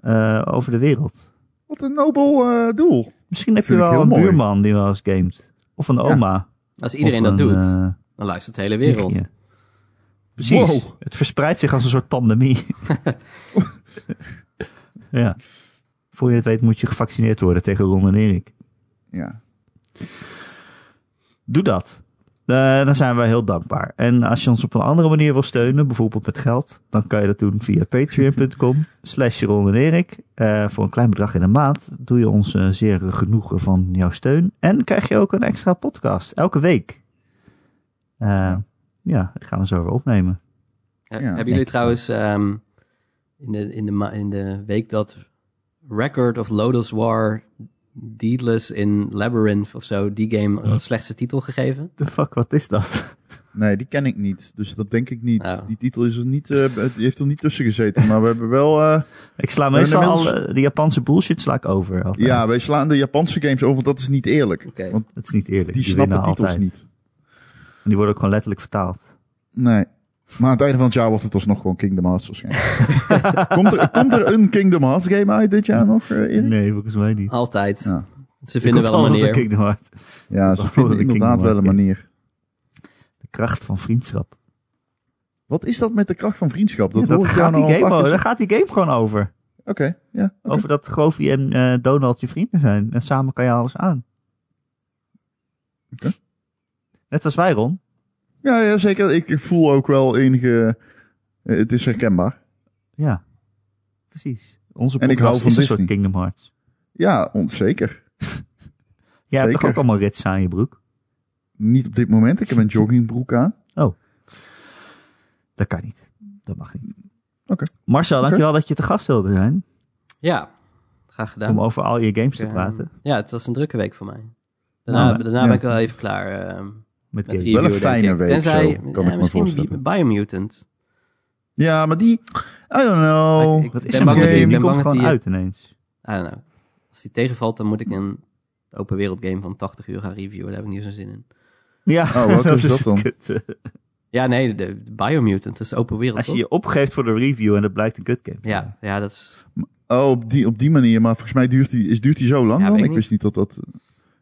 Speaker 1: eh, over de wereld.
Speaker 2: Wat een nobel eh, doel.
Speaker 1: Misschien heb je wel een
Speaker 2: mooi.
Speaker 1: buurman die wel eens gamet. Of een oma.
Speaker 3: als iedereen dat
Speaker 1: een,
Speaker 3: doet,
Speaker 1: eh,
Speaker 3: dan luistert de hele wereld.
Speaker 1: nichtje. Precies.
Speaker 2: Wow.
Speaker 1: Het verspreidt zich als een soort pandemie. (laughs) ja. Voor je het weet moet je gevaccineerd worden tegen Ron en Erik.
Speaker 2: Ja.
Speaker 1: Doe dat. Eh, dan zijn wij heel dankbaar. En als je ons op een andere manier wil steunen, bijvoorbeeld met geld, dan kan je dat doen via patreon.com slash Ron en Erik. Eh, voor een klein bedrag in de maand doe je ons eh, zeer genoegen van jouw steun. En krijg je ook een extra podcast, elke week. Eh, ja, dat gaan we zo weer opnemen.
Speaker 2: Ja,
Speaker 3: hebben jullie trouwens ehm, in, de, in, de, ma- in de week dat Record of Lotus War Deedless in Labyrinth of zo, die game als slechtste titel gegeven?
Speaker 1: The fuck, wat is dat? (laughs)
Speaker 2: Nee, die ken ik niet. Dus dat denk ik niet.
Speaker 3: Oh.
Speaker 2: Die titel is er niet, eh, die heeft er niet tussen gezeten. Maar we hebben wel... eh, (laughs)
Speaker 1: Ik sla meestal
Speaker 2: inmiddels-
Speaker 1: al, de Japanse bullshit sla ik over. altijd.
Speaker 2: ja, wij slaan de Japanse games over, want dat is niet eerlijk.
Speaker 3: Oké.
Speaker 2: Want
Speaker 1: Dat is niet eerlijk.
Speaker 2: die
Speaker 1: Die
Speaker 2: snappen titels
Speaker 1: altijd.
Speaker 2: niet.
Speaker 1: En die worden ook gewoon letterlijk vertaald.
Speaker 2: Nee. Maar aan het einde van het jaar wordt het alsnog gewoon Kingdom Hearts waarschijnlijk. (laughs) komt, er, komt er een Kingdom Hearts game uit dit jaar nog, eh, Erik?
Speaker 1: Nee, volgens mij niet.
Speaker 3: Altijd.
Speaker 2: Ja.
Speaker 3: Ze vinden wel een manier.
Speaker 1: Kingdom Hearts.
Speaker 2: Ja, ze vinden
Speaker 1: de
Speaker 2: inderdaad
Speaker 1: Kingdom
Speaker 2: wel een manier.
Speaker 1: De kracht van vriendschap.
Speaker 2: Wat is dat met de kracht van vriendschap? Dat
Speaker 1: Ja, gaat
Speaker 2: nou
Speaker 1: die game, daar gaat die game gewoon over.
Speaker 2: Oké, ja.
Speaker 1: Over dat Goofy en eh, Donald je vrienden zijn. En samen kan je alles aan.
Speaker 2: Oké.
Speaker 1: Net als wij, Ron.
Speaker 2: Ja, ja, zeker. Ik voel ook wel enige... eh, Het is herkenbaar.
Speaker 1: Ja, precies. Onze
Speaker 2: En ik hou van
Speaker 1: is een
Speaker 2: Disney.
Speaker 1: soort Kingdom Hearts.
Speaker 2: Ja, onzeker. (laughs)
Speaker 1: Jij hebt toch ook allemaal rits aan je broek?
Speaker 2: Niet op dit moment. Ik heb een joggingbroek aan.
Speaker 1: Dat kan niet. Dat mag niet.
Speaker 2: Oké.
Speaker 1: Marcel, dankjewel dat je te gast wilde zijn.
Speaker 3: Ja, graag gedaan.
Speaker 1: Om over al je games te praten.
Speaker 3: Ja, het was een drukke week voor mij. Daarna,
Speaker 1: Nou,
Speaker 3: daarna
Speaker 2: ja.
Speaker 3: ben ik wel even klaar ehm,
Speaker 1: Met
Speaker 3: met
Speaker 1: games.
Speaker 3: review,
Speaker 2: Wel een fijne week
Speaker 3: Tenzij,
Speaker 2: zo, kan
Speaker 3: ja,
Speaker 2: ik me
Speaker 3: misschien
Speaker 2: voorstellen.
Speaker 3: Biomutant.
Speaker 2: Ja, maar die... I don't know.
Speaker 3: Ik- ik
Speaker 1: Wat
Speaker 3: ben
Speaker 1: is er
Speaker 3: bang
Speaker 1: met
Speaker 3: dat
Speaker 1: die?
Speaker 3: die-
Speaker 1: Die
Speaker 3: ik ben
Speaker 1: komt
Speaker 3: bang dat
Speaker 1: gewoon
Speaker 3: die-
Speaker 1: uit ineens.
Speaker 3: I don't know. Als die tegenvalt, dan moet ik een open wereld game van 80 uur gaan reviewen. Daar heb ik niet zo'n zin in.
Speaker 1: Ja,
Speaker 2: Oh, welke (laughs) is dat dan?
Speaker 1: kut.
Speaker 3: Ja, nee, de, de Biomutant, dat is open wereld,
Speaker 1: Als je je opgeeft voor de review en het blijkt een kut game.
Speaker 3: Ja, ja, dat is...
Speaker 2: Oh, op die, op die manier. Maar volgens mij duurt die, is, duurt die zo lang
Speaker 3: Ja,
Speaker 2: dan? ik wist niet dat dat...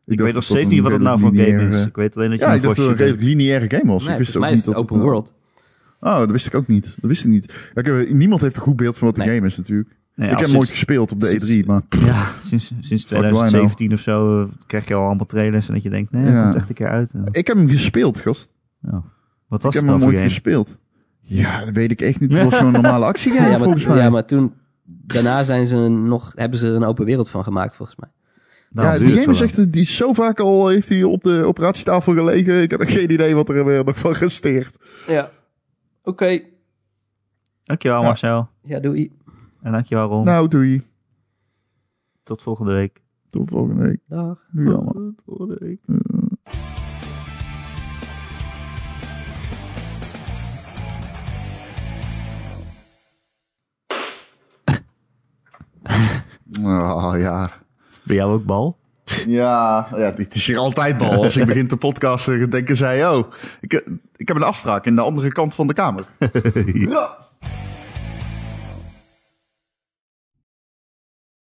Speaker 1: Ik, weet nog steeds
Speaker 2: een
Speaker 1: niet wat het nou voor
Speaker 2: redelijk
Speaker 1: game is.
Speaker 2: lineaire-
Speaker 1: Ik weet alleen dat je
Speaker 2: Ja,
Speaker 1: hem
Speaker 2: ik dacht
Speaker 1: voor
Speaker 2: dat het een redelijk lineaire game was.
Speaker 3: Nee,
Speaker 2: ik wist
Speaker 3: volgens
Speaker 2: ook
Speaker 3: mij
Speaker 2: niet
Speaker 3: is het open world.
Speaker 2: Oh, dat wist ik ook niet. Dat wist ik niet. Ja, ik heb- niemand heeft een goed beeld van wat de
Speaker 3: Nee.
Speaker 2: game is natuurlijk.
Speaker 1: Nee,
Speaker 2: ik heb
Speaker 1: sinds-
Speaker 2: nooit gespeeld op de
Speaker 1: sinds-
Speaker 2: E3, maar... (laughs)
Speaker 1: Ja, sinds, sinds
Speaker 2: do I know?
Speaker 1: 2017 of zo eh, krijg je al allemaal trailers en dat je denkt, nee, dat
Speaker 2: Ja.
Speaker 1: komt echt een keer uit. En-
Speaker 2: Ik heb hem gespeeld, gast.
Speaker 1: ja. Wat
Speaker 2: Ik
Speaker 1: was
Speaker 2: heb
Speaker 1: het
Speaker 2: hem nooit
Speaker 1: game?
Speaker 2: gespeeld. Ja, dat weet ik echt niet. (laughs) Het was zo'n normale actiegame
Speaker 3: Ja,
Speaker 2: volgens
Speaker 3: maar,
Speaker 2: mij.
Speaker 3: ja, maar toen... Daarna zijn ze nog, hebben ze er een open wereld van gemaakt, volgens mij.
Speaker 1: Daarom
Speaker 2: ja, die game
Speaker 1: zo
Speaker 2: is echt, die is zo vaak al, heeft hij op de operatietafel gelegen. Ik heb geen idee wat er weer nog van gesteerd.
Speaker 3: Ja. Oké.
Speaker 1: Dankjewel
Speaker 2: Ja.
Speaker 1: Marcel.
Speaker 3: Ja, doei.
Speaker 1: En dankjewel Ron.
Speaker 2: Nou, doei.
Speaker 1: Tot volgende week.
Speaker 2: Tot volgende week.
Speaker 3: Dag.
Speaker 2: Nu (laughs) allemaal.
Speaker 1: Tot volgende week. (laughs)
Speaker 2: Oh ja.
Speaker 1: Het bij jou ook bal?
Speaker 2: Ja, ja, dit is hier altijd bal. Als ik begin te podcasten, denken zij, oh, ik, ik heb een afspraak in de andere kant van de kamer. (laughs) Ja.